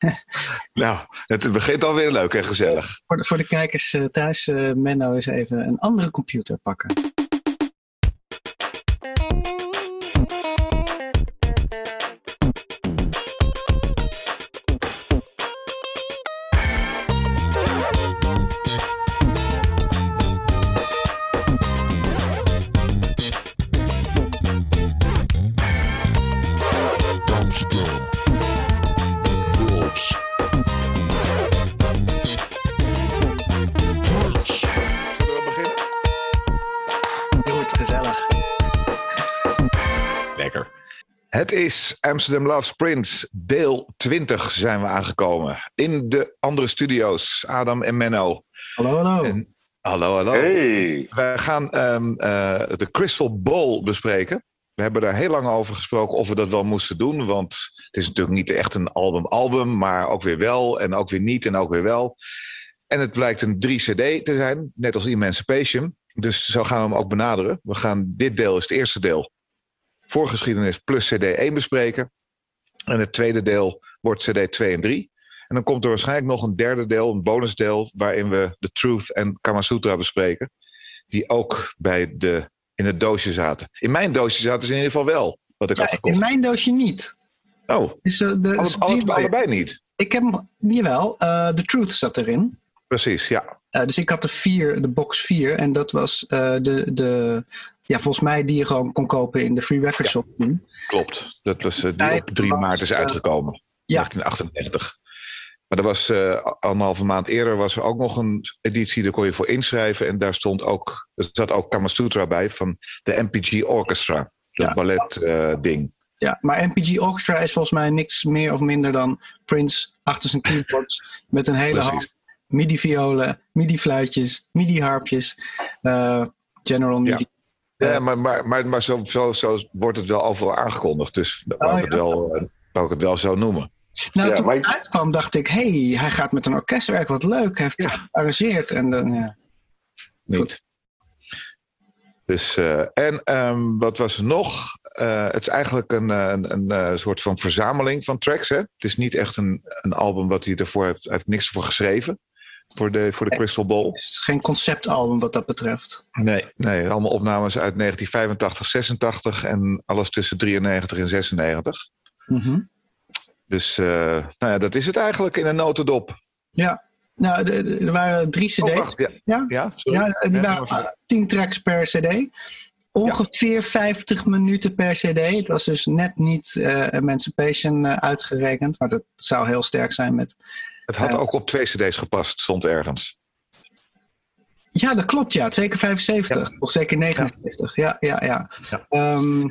nou, het begint alweer leuk en gezellig. Voor de, voor de kijkers uh, thuis, uh, Menno eens even een andere computer pakken. Amsterdam Loves Prince, deel 20 zijn we aangekomen. In de andere studio's, Adam en Menno. Hallo, hallo. En, hallo, hallo. Hey. We gaan um, uh, de Crystal Bowl bespreken. We hebben daar heel lang over gesproken of we dat wel moesten doen. Want het is natuurlijk niet echt een album-album, maar ook weer wel en ook weer niet en ook weer wel. En het blijkt een 3-CD te zijn, net als Emancipation. Dus zo gaan we hem ook benaderen. We gaan, dit deel is het eerste deel voorgeschiedenis plus CD1 bespreken. En het tweede deel wordt CD 2 en 3. En dan komt er waarschijnlijk nog een derde deel, een bonusdeel, waarin we de Truth en Kamasutra bespreken. Die ook bij de, in het doosje zaten. In mijn doosje zaten ze in ieder geval wel, wat ik ja, had gekocht. In mijn doosje niet. Oh, dus, uh, de, alle, alle, allebei niet? Ik heb jawel, uh, The Truth zat erin. Precies, ja. Uh, dus ik had de vier, de box 4 en dat was de, de ja, volgens mij die je gewoon kon kopen in de Free Record Shop. Ja, klopt. Dat was uh, die op 3 maart is uitgekomen. Ja. 1998. Maar er was uh, anderhalve maand eerder was er ook nog een editie, daar kon je voor inschrijven. En daar stond ook, er zat ook Kamasutra bij van de MPG Orchestra. Dat ja. ballet uh, ding. Ja, maar MPG Orchestra is volgens mij niks meer of minder dan Prince achter zijn keyboards met een hele hand midi-violen, midi-fluitjes, midi-harpjes, uh, general midi. Ja. Ja, maar, maar, maar, maar zo, zo, zo wordt het wel overal aangekondigd. Dus oh, wou, ik het wel, wou ik het wel zo noemen. Nou, Ja, toen maar- het uitkwam dacht ik, hé, hey, hij gaat met een orkest werken, wat leuk. Hij heeft Ja. gearrangeerd. En dan, ja. Niet. Dus, eh, en ehm, wat was er nog? Eh, het is eigenlijk een, eh, een, een, eh, soort van verzameling van tracks. Hè? Het is niet echt een, een album wat hij ervoor heeft. Hij heeft niks voor geschreven. Voor de, voor de Crystal Ball. Het is geen conceptalbum wat dat betreft. Nee, nee, allemaal opnames uit 1985, 86 en alles tussen 93 en 96. Mhm. Dus eh, nou ja, dat is het eigenlijk in een notendop. Ja, nou, er waren drie cd's. Oh, wacht, ja. Ja? Ja, die waren uh, 10 tracks per cd. Ongeveer 50 minuten per cd. Het was dus net niet eh, Emancipation eh, uitgerekend. Maar dat zou heel sterk zijn met... Het had ook op twee cd's gepast, stond ergens. Ja, dat klopt, ja. Zeker 75. Of zeker 79. Ja, ja, ja. Ja. Ehm,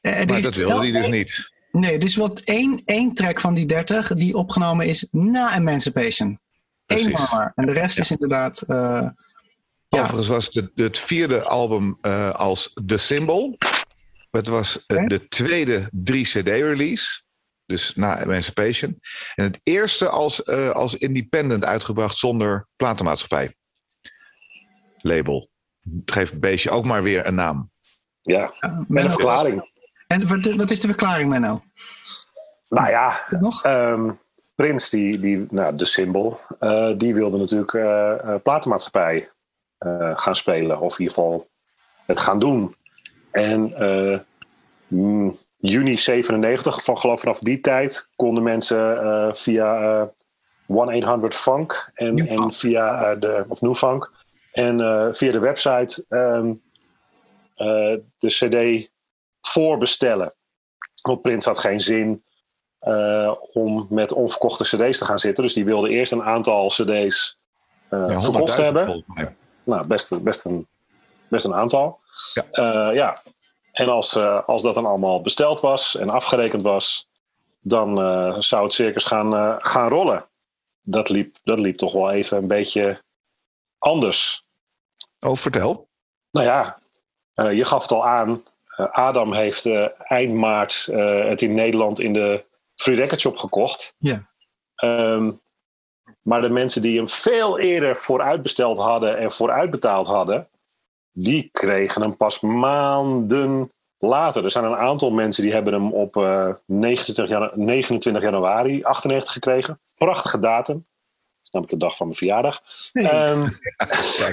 eh, Maar dat wilde hij dus niet. Nee, er is wel één, één track van die 30 die opgenomen is na Emancipation. Eén Precies. maar. En de rest Ja. is inderdaad... eh, Ja. Overigens was het het vierde album eh, als The Symbol. Het was de tweede 3-CD-release. Dus na Emancipation. En het eerste als, eh, als independent uitgebracht zonder platenmaatschappij. Label. Geeft het beestje ook maar weer een naam. Ja, Menno- een verklaring. En wat, wat is de verklaring, Menno? Nou ja, Nog? ehm, Prins, die, die, nou, de symbool, eh, die wilde natuurlijk eh eh, platenmaatschappij eh, gaan spelen. Of in ieder geval het gaan doen. En eh, mm, juni 97, van geloof vanaf die tijd, konden mensen eh, via eh 1-800-FUNK en, New en Funk. via eh, de, of New Funk en eh, via de website ehm, eh, de CD voorbestellen. Want Prins had geen zin eh, om met onverkochte CD's te gaan zitten. Dus die wilde eerst een aantal CD's eh, Ja, verkocht 100.000 hebben. Nou, best, best, een, best een aantal. Ja. Eh, ja. En als, eh, als dat dan allemaal besteld was en afgerekend was, dan eh, zou het circus gaan, eh, gaan rollen. Dat liep, dat liep toch wel even een beetje anders. Oh, vertel. Nou ja, eh, je gaf het al aan. Eh, Adam heeft eh, eind maart eh, het in Nederland in de Free Record Shop gekocht. Ja. Ehm, maar de mensen die hem veel eerder vooruitbesteld hadden en vooruitbetaald hadden, die kregen hem pas maanden later. Er zijn een aantal mensen die hebben hem op uh, 29, janu 29 januari 98 gekregen. Prachtige datum. Dat is namelijk de dag van mijn verjaardag. Nee. Um,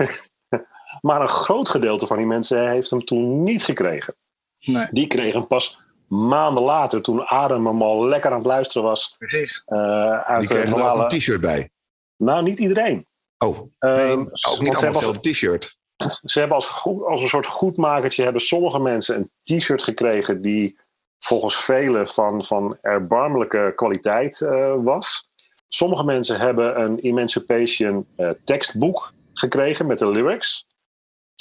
maar een groot gedeelte van die mensen heeft hem toen niet gekregen. Nee. Die kregen hem pas maanden later, toen Adam hem al lekker aan het luisteren was. Precies. Uh, uit Die kregen er ook een t-shirt bij. Nou, niet iedereen. Oh, Ehm, nee, want ook niet allemaal hetzelfde t-shirt. Ze hebben als, goed- als een soort goedmakertje hebben sommige mensen een t-shirt gekregen die volgens velen van, van erbarmelijke kwaliteit eh, was. Sommige mensen hebben een Emancipation eh, tekstboek gekregen met de lyrics.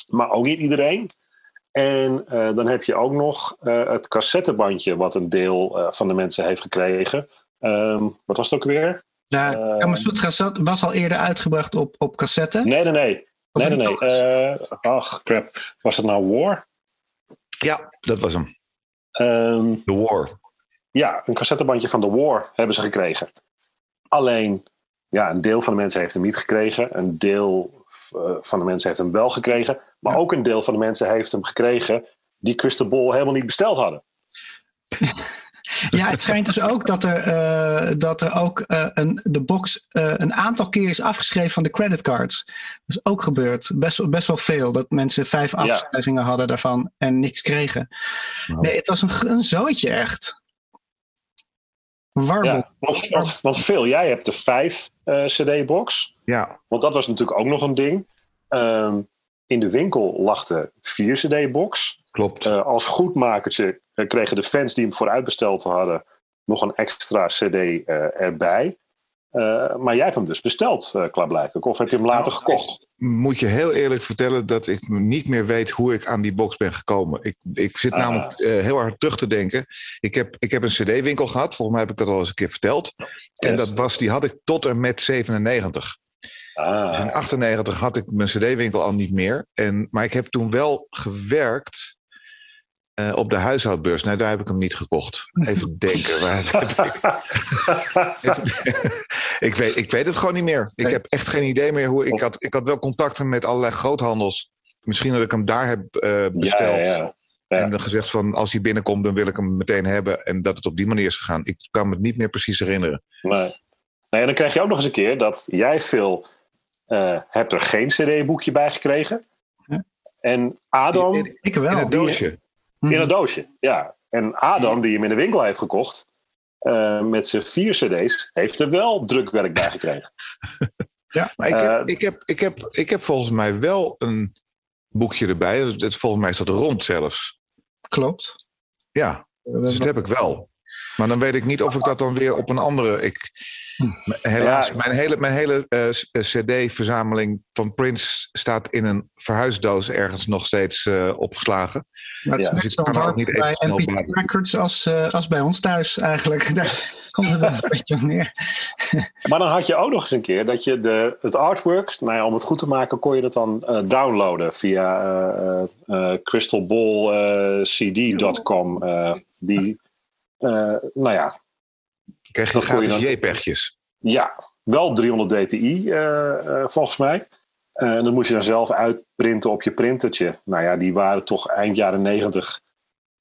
Maar ook niet iedereen. En eh, dan heb je ook nog het cassettebandje wat een deel van de mensen heeft gekregen. Ehm, wat was het ook weer? Ja, Eh, Kama Sutra zat- was al eerder uitgebracht op, op cassette. Nee, nee, nee. Of Nee, nee, nee. Eh, ach, crap. Was het nou War? Ja, dat was hem. Ehm, The War. Ja, een cassettebandje van The War hebben ze gekregen. Alleen, ja, een deel van de mensen heeft hem niet gekregen. Een deel eh, van de mensen heeft hem wel gekregen. Maar ook een deel van de mensen heeft hem gekregen die Crystal Ball helemaal niet besteld hadden. Ja, het schijnt dus ook dat er, eh, dat er ook eh, een, de box eh, een aantal keer is afgeschreven van de creditcards. Dat is ook gebeurd. Best, wel- best wel veel. Dat mensen vijf afschrijvingen hadden daarvan en niks kregen. Nee, het was een, zooitje echt. Warboel. Ja, want, want, jij hebt de vijf CD-box. Ja, Want dat was natuurlijk ook nog een ding. Ehm, in de winkel lag de 4 CD-box. Klopt. Eh, als goedmakertje eh, kregen de fans die hem vooruitbesteld hadden nog een extra CD eh, erbij. Maar jij hebt hem dus besteld, uh, klaarblijkelijk. Of heb je hem later Nou, gekocht? Moet je heel eerlijk vertellen dat ik niet meer weet hoe ik aan die box ben gekomen. Ik, ik zit Ah. namelijk heel hard terug te denken. Ik heb, ik heb een CD-winkel gehad, volgens mij heb ik dat al eens een keer verteld. En dat was, die had ik tot en met 97. Ah, Dus in 98 had ik mijn CD-winkel al niet meer. En, maar ik heb toen wel gewerkt eh, op de huishoudbeurs. Nee, daar heb ik hem niet gekocht. Even denken. Waar heb ik... ik, weet, ik weet het gewoon niet meer. Ik Nee. heb echt geen idee meer hoe. Ik had, ik had wel contacten met allerlei groothandels. Misschien dat ik hem daar heb eh, besteld. Ja, ja, ja. Ja. En dan gezegd van als hij binnenkomt, dan wil ik hem meteen hebben. En dat het op die manier is gegaan. Ik kan me het niet meer precies herinneren. Nee. nee, en dan krijg je ook nog eens een keer dat jij veel eh, hebt er geen CD-boekje bij gekregen. En Adam In, Ik in wel. het doosje. In een doosje. Ja. En Adam, die hem in de winkel heeft gekocht, eh, met zijn vier CD's, heeft er wel drukwerk bij gekregen. Maar ik heb, Eh, ik, heb, ik, heb, ik heb volgens mij wel een boekje erbij. Het- volgens mij is dat rond zelfs. Klopt. Ja, dus dat heb ik wel. Maar dan weet ik niet of ik dat dan weer op een andere. Ik, helaas, Ja. mijn hele, mijn hele eh, eh, CD-verzameling van Prince staat in een verhuisdoos ergens nog steeds eh, opgeslagen. Maar het is net dus zo niet bij MP. Records als, eh, als bij ons thuis eigenlijk. Daar komt het wel een beetje op neer. Maar dan had je ook nog eens een keer dat je de, het artwork, nou ja, om het goed te maken, kon je dat dan eh, downloaden via eh, eh, crystalballcd.com. eh, die, eh, nou ja, Krijg je Dat gratis dan- JPEG'jes. ja, wel 300 dpi eh, eh, volgens mij. Eh, En dan moest je dan zelf uitprinten op je printertje. Nou ja, die waren toch eind jaren 90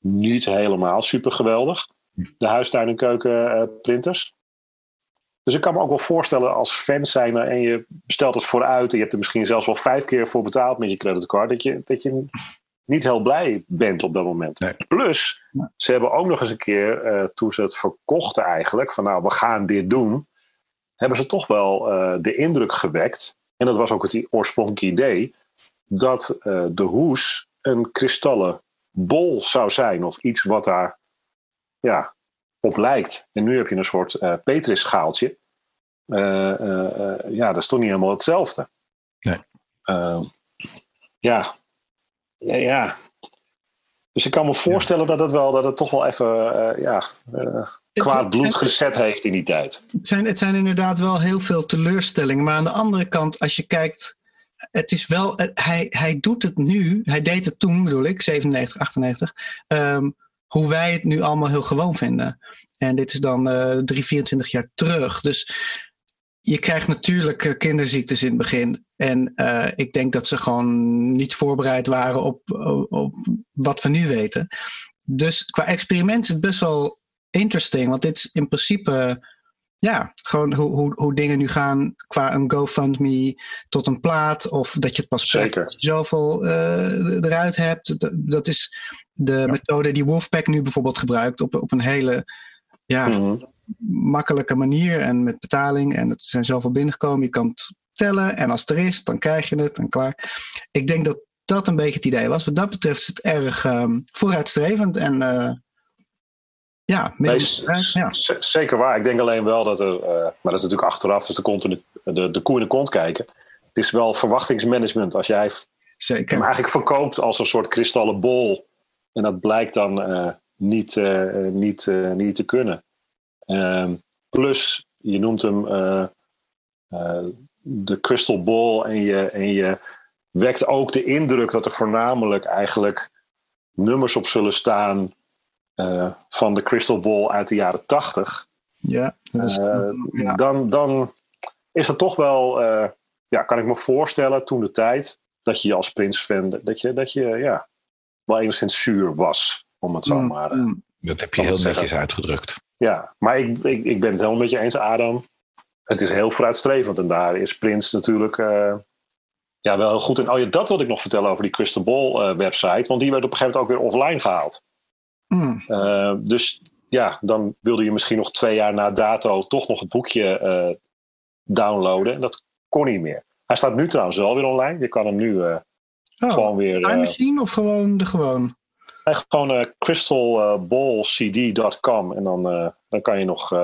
niet helemaal super geweldig. De huistuin- en keukenprinters. Dus ik kan me ook wel voorstellen als fan zijn en je bestelt het vooruit en je hebt er misschien zelfs wel vijf keer voor betaald met je creditcard, dat je, dat je niet heel blij bent op dat moment. Nee. Plus, ze hebben ook nog eens een keer, eh, toen ze het verkochten eigenlijk, van nou, we gaan dit doen, hebben ze toch wel eh, de indruk gewekt, en dat was ook het oorspronkelijke idee, dat eh, de hoes een kristallen bol zou zijn, of iets wat daar ja, op lijkt. En nu heb je een soort Petris-schaaltje. Eh, eh, ja, dat is toch niet helemaal hetzelfde. Nee. Eh, ja. Ja. Dus ik kan me voorstellen dat het wel, dat het toch wel even, eh, ja, eh, kwaad bloed gezet heeft in die tijd. Het zijn, het zijn inderdaad wel heel veel teleurstellingen. Maar aan de andere kant, als je kijkt, het is wel, hij, hij doet het nu, hij deed het toen, bedoel ik, 97, 98, ehm, hoe wij het nu allemaal heel gewoon vinden. En dit is dan eh 3, 24 jaar terug. Dus je krijgt natuurlijk eh, kinderziektes in het begin. En eh, ik denk dat ze gewoon niet voorbereid waren op, op, op wat we nu weten. dus qua experiment is het best wel interesting. Want dit is in principe ja, gewoon hoe, hoe, hoe dingen nu gaan qua een GoFundMe tot een plaat. Of dat je het pas Zeker. zoveel uh, eruit hebt. Dat is de methode die Wolfpack nu bijvoorbeeld gebruikt op, op een hele ja, mm-hmm. Makkelijke manier en met betaling. En er zijn zoveel binnengekomen. Je kan het tellen en als het er is, dan krijg je het en klaar. Ik denk dat dat een beetje het idee was. Wat dat betreft is het erg um, vooruitstrevend en uh, ja, ja, zeker waar. Ik denk alleen wel dat er, uh, maar dat is natuurlijk achteraf, dus de, continu, de, de koe in de kont kijken. Het is wel verwachtingsmanagement. Als jij zeker. hem eigenlijk verkoopt als een soort kristallen bol en dat blijkt dan uh, niet, niet, niet te kunnen. Ehm, plus, je noemt hem de crystal ball en je, en je wekt ook de indruk dat er voornamelijk eigenlijk nummers op zullen staan uh, van de crystal ball uit de jaren tachtig. Ja, uh, ja, Dan, dan is dat toch wel, uh, ja, kan ik me voorstellen toen de tijd dat je als Prince-fan, dat je, dat je ja, wel enigszins zuur was, om het zo mm, maar. Mm. Dat heb je heel netjes uitgedrukt. Ja, maar ik, ik, ik ben het helemaal met je eens, Adam het is heel vooruitstrevend. En daar is Prins natuurlijk uh, ja, wel heel goed in. Oh ja, dat wilde ik nog vertellen over die Crystal Ball uh, website. Want die werd op een gegeven moment ook weer offline gehaald. Mm. Uh, dus ja, dan wilde je misschien nog twee jaar na dato toch nog het boekje downloaden. En dat kon niet meer. Hij staat nu trouwens wel weer online. Je kan hem nu oh, gewoon weer... Time Machine of gewoon de gewoon? Gewoon crystalballcd.com en dan, dan kan je nog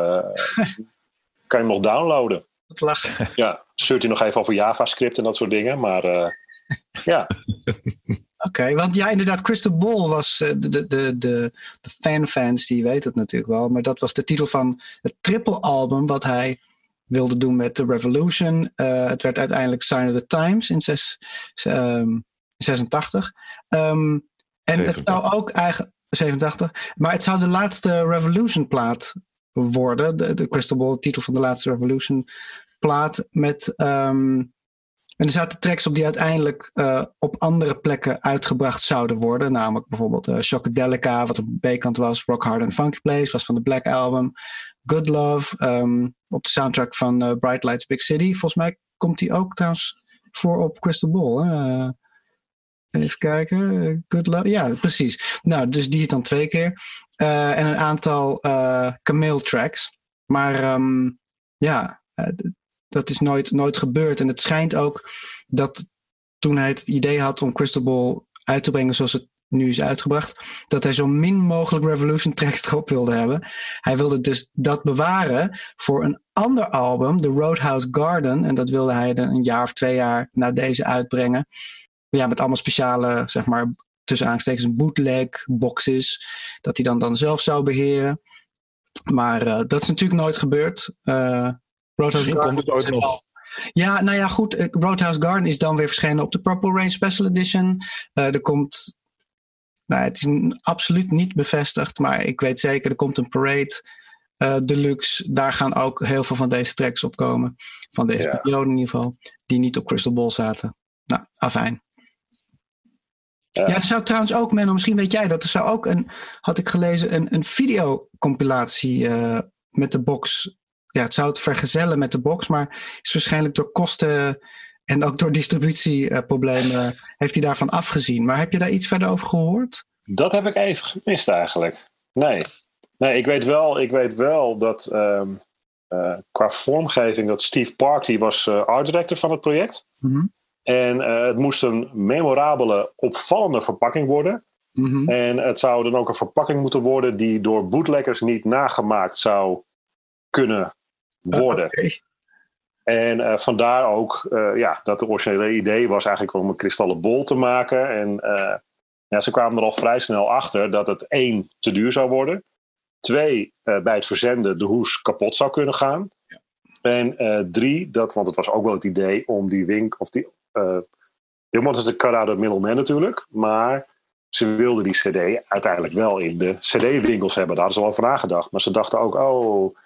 kan je hem nog downloaden. Lachen. Ja, stuurt hij nog even over JavaScript en dat soort dingen. Maar uh, ja. Oké, want ja, inderdaad, Crystal Ball was uh, de, de, de, de, fanfans, die weten het natuurlijk wel. Maar dat was de titel van het triple album wat hij wilde doen met The Revolution. Uh, het werd uiteindelijk Sign of the Times in zes, um, 86. Um, en 87. het zou ook eigenlijk. 87. Maar het zou de laatste Revolution plaat worden. De, de Crystal Ball, titel van de laatste Revolution plaat. Met, um, en er zaten tracks op die uiteindelijk uh, op andere plekken uitgebracht zouden worden. Namelijk bijvoorbeeld uh, Shockadelica, wat op B-kant was. Rock Hard and Funky Place, was van de Black Album. Good Love, um, op de soundtrack van uh, Bright Lights Big City. Volgens mij komt die ook trouwens voor op Crystal Ball. Hè? Even kijken. Good Love. Ja, precies. Nou, dus die dan twee keer. Uh, en een aantal uh, Camille tracks. Maar um, ja, uh, dat is nooit, nooit gebeurd. En het schijnt ook dat toen hij het idee had om Crystal Ball uit te brengen zoals het nu is uitgebracht, dat hij zo min mogelijk Revolution tracks erop wilde hebben. Hij wilde dus dat bewaren voor een ander album, The Roadhouse Garden. En dat wilde hij een jaar of twee jaar na deze uitbrengen ja, met allemaal speciale, zeg maar, tussen aanstekens bootleg boxes. Dat hij dan, dan zelf zou beheren. Maar uh, dat is natuurlijk nooit gebeurd. Uh, Roadhouse Garden komt het ooit nog. Ja, nou ja, goed. Eh, Roadhouse Garden is dan weer verschenen op de Purple Rain Special Edition. Uh, er komt. Nou, het is absoluut niet bevestigd, maar ik weet zeker, er komt een parade deluxe. Daar gaan ook heel veel van deze tracks op komen. Van deze ja. periode in ieder geval. Die niet op Crystal Ball zaten. Nou, afijn. Ja, er zou trouwens ook, Menno, misschien weet jij dat, er zou ook een, had ik gelezen, een, een videocompilatie uh, met de box. Ja, het zou het vergezellen met de box, maar is waarschijnlijk door kosten en ook door distributieproblemen heeft hij daarvan afgezien. Maar heb je daar iets verder over gehoord? Dat heb ik even gemist eigenlijk. Nee. Nee, ik weet wel, ik weet wel dat um, uh, qua vormgeving dat Steve Park, die was uh, art director van het project. Mm -hmm. En uh, het moest een memorabele, opvallende verpakking worden. Mm -hmm. En het zou dan ook een verpakking moeten worden die door bootleggers niet nagemaakt zou kunnen worden. Uh, okay. En uh, vandaar ook ja, dat de originele idee was eigenlijk om een kristallen bol te maken. En ja, ze kwamen er al vrij snel achter dat het één te duur zou worden. Twee, bij het verzenden de hoes kapot zou kunnen gaan. Ja. En drie, dat, want het was ook wel het idee om die wink, of die they wanted to cut out a middleman natuurlijk. Maar ze wilden die CD uiteindelijk wel in de CD-winkels hebben. Daar hadden ze al over nagedacht. Maar ze dachten ook, oh,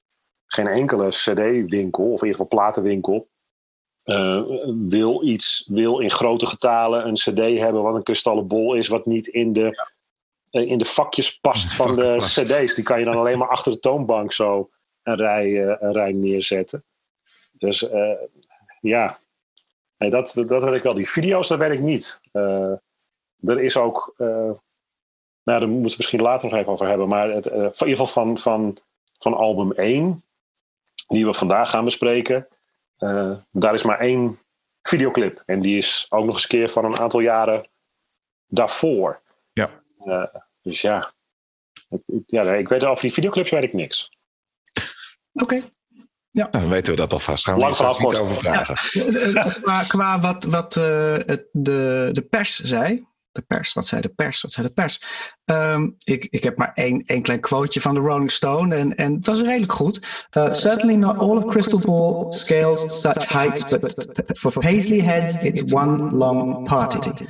geen enkele CD-winkel, of in ieder geval platenwinkel, uh, wil iets, wil in grote getalen een CD hebben wat een kristallen bol is, wat niet in de eh, in de vakjes past van de CD's. Die kan je dan alleen maar achter de toonbank zo een rij, eh, een rij neerzetten. Dus eh, ja, nee, dat, dat weet ik wel. Die video's, dat weet ik niet. Uh, er is ook, uh, nou, daar moeten we misschien later nog even over hebben. Maar het, in ieder geval van, van, van album 1, die we vandaag gaan bespreken. daar is maar één videoclip. En die is ook nog eens keer van een aantal jaren daarvoor. Ja. dus ja. ja, ik weet over die videoclips weet ik niks. Oké. Ja. Nou, dan weten we dat alvast. Gaan we Lang er niet over vragen. Ja. qua, qua wat, wat uh, het, de, de pers zei. De pers, wat zei de pers? Wat zei de pers? Um, ik, ik heb maar één, één klein quoteje van de Rolling Stone en, en het was redelijk goed. Uh, certainly not all of Crystal Ball scales such heights, but for Paisley heads it's one long party.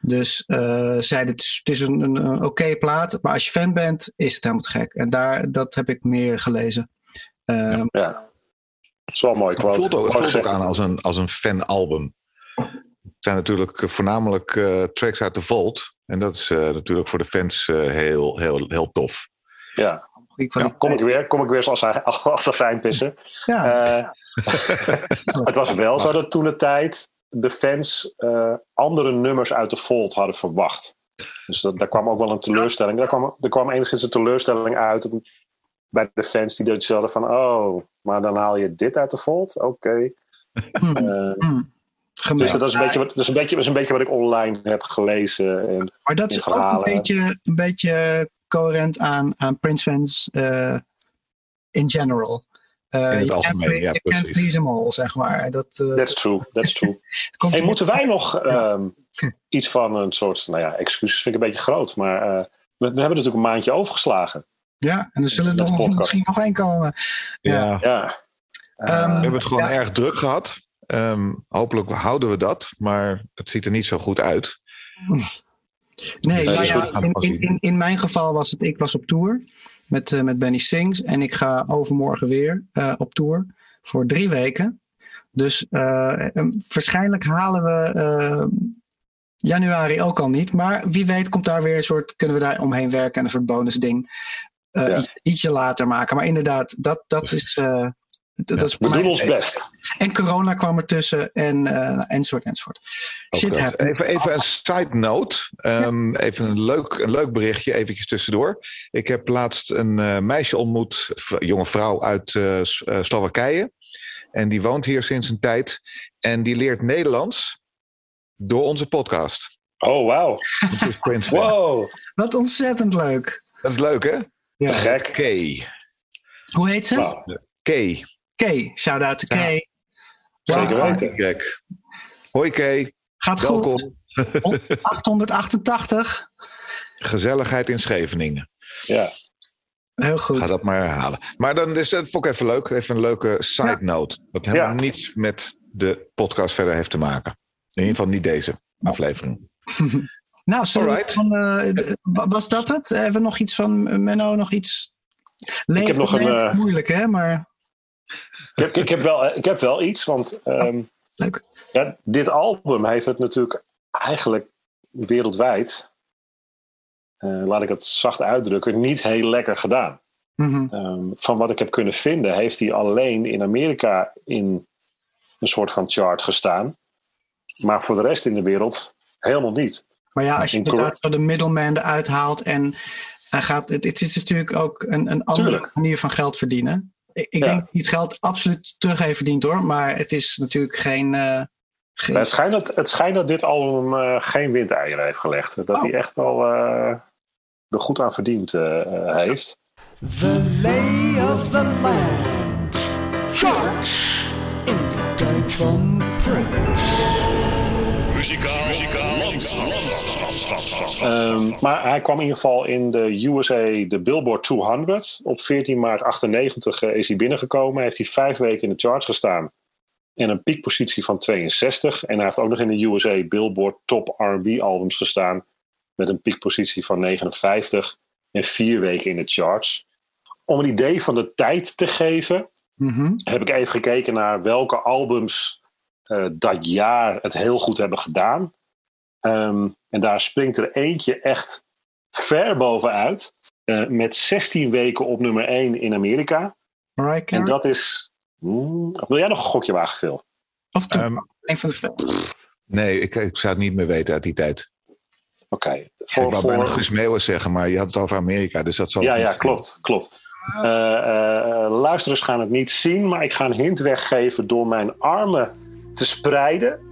Dus uh, zei, het is, het is een, een, een oké okay plaat, maar als je fan bent, is het helemaal te gek. En daar, dat heb ik meer gelezen. Uh, ja, dat is wel mooi. Het voelt ook, het voelt ook aan als een, als een fanalbum. Het zijn natuurlijk voornamelijk uh, tracks uit de Vault. En dat is uh, natuurlijk voor de fans uh, heel, heel, heel tof. Ja. ja. Kom, ik weer, kom ik weer als, als azijnpisser. Ja. het was wel zo dat toen de tijd de fans andere nummers uit de Vault hadden verwacht. Dus dat, daar kwam ook wel een teleurstelling. Daar kwam, er kwam enigszins een teleurstelling uit bij de fans die dus zelden van, oh, maar dan haal je dit uit de volt? Oké. Okay. Hmm. Uh, hmm. Dus dat is, een beetje wat, dat, is een beetje, dat is een beetje wat ik online heb gelezen. En, maar dat is ook een beetje, een beetje coherent aan, aan Prince fans uh, in general. Uh, in het algemeen, ja, je precies. please them all, zeg maar. Dat, uh, that's true, that's true. hey, moeten wij nog um, iets van een soort, nou ja, excuses vind ik een beetje groot, maar uh, we, we hebben natuurlijk een maandje overgeslagen. Ja, en er zullen er nog, misschien nog één komen. Ja. ja. Um, we hebben het gewoon erg druk gehad. Um, hopelijk houden we dat, maar het ziet er niet zo goed uit. Nee, dus ja, in, in, in, mijn geval was het, ik was op tour met, uh, met Benny Sings en ik ga overmorgen weer uh, op tour voor drie weken. Dus uh, waarschijnlijk halen we januari ook al niet. Maar wie weet komt daar weer een soort, kunnen we daar omheen werken en een soort bonus ding uh, ja. ietsje later maken. Maar inderdaad, dat, dat is. Uh, dat ja, is we doen ons best. En corona kwam ertussen en uh, enzovoort enzovoort. Shit even, even een side note. Um, ja. Even een leuk, een leuk berichtje, eventjes tussendoor. Ik heb laatst een uh, meisje ontmoet, een jonge vrouw uit uh, Slowakije. En die woont hier sinds een tijd. En die leert Nederlands door onze podcast. Oh, wauw. wow. Wat ontzettend leuk. Dat is leuk, hè? Ja. Gek. Kay. Hoe heet ze? Wow. Kay. Kay. Shout out to ja. Kay. Zeker weten. Gek. Hoi Kay. Gaat Welkom. goed. 888. Gezelligheid in Scheveningen. Ja. Heel goed. Ga dat maar herhalen. Maar dan is het ook even leuk. Even een leuke side note. Dat helemaal ja. niets met de podcast verder heeft te maken. In ieder geval niet deze aflevering. Nou, van, uh, was dat het? Hebben we nog iets van Menno, nog iets? Leeft ik heb nog een. Uh, moeilijk, hè? Maar. Ik heb, ik heb, wel, ik heb wel iets, want. Um, oh, leuk. Ja, dit album heeft het natuurlijk eigenlijk wereldwijd. Uh, laat ik het zacht uitdrukken, niet heel lekker gedaan. Mm -hmm. um, van wat ik heb kunnen vinden, heeft hij alleen in Amerika in een soort van chart gestaan. Maar voor de rest in de wereld helemaal niet. Maar ja, als je inderdaad zo de middleman eruit haalt en hij gaat, het, het is natuurlijk ook een, een andere Tuurlijk. manier van geld verdienen. Ik, ik ja. denk dat hij het geld absoluut terug heeft verdiend hoor, maar het is natuurlijk geen. Uh, geen... Het, schijnt dat, het schijnt dat dit album uh, geen windeieren heeft gelegd. Dat oh. hij echt wel uh, er goed aan verdiend heeft. The lay of the land. Charts in de tijd van um, maar hij kwam in ieder geval in de USA, de Billboard 200. Op 14 maart 98 uh, is hij binnengekomen. Heeft hij vijf weken in de charts gestaan. En een piekpositie van 62. En hij heeft ook nog in de USA Billboard Top R&B albums gestaan. Met een piekpositie van 59. En vier weken in de charts. Om een idee van de tijd te geven... Mm -hmm. heb ik even gekeken naar welke albums uh, dat jaar het heel goed hebben gedaan. Um, en daar springt er eentje echt ver bovenuit. Uh, met 16 weken op nummer 1 in Amerika. Right, en dat is. Hmm, wil jij nog een gokje wagen, Phil? Of toen, um, een van de twee. Nee, ik, ik zou het niet meer weten uit die tijd. Oké. Okay. Ik wou voor... bijna Guus Meeuwis zeggen, maar je had het over Amerika, dus dat zal. Ja, ja, klopt, klopt. Uh, uh, luisteraars gaan het niet zien, maar ik ga een hint weggeven door mijn armen te spreiden.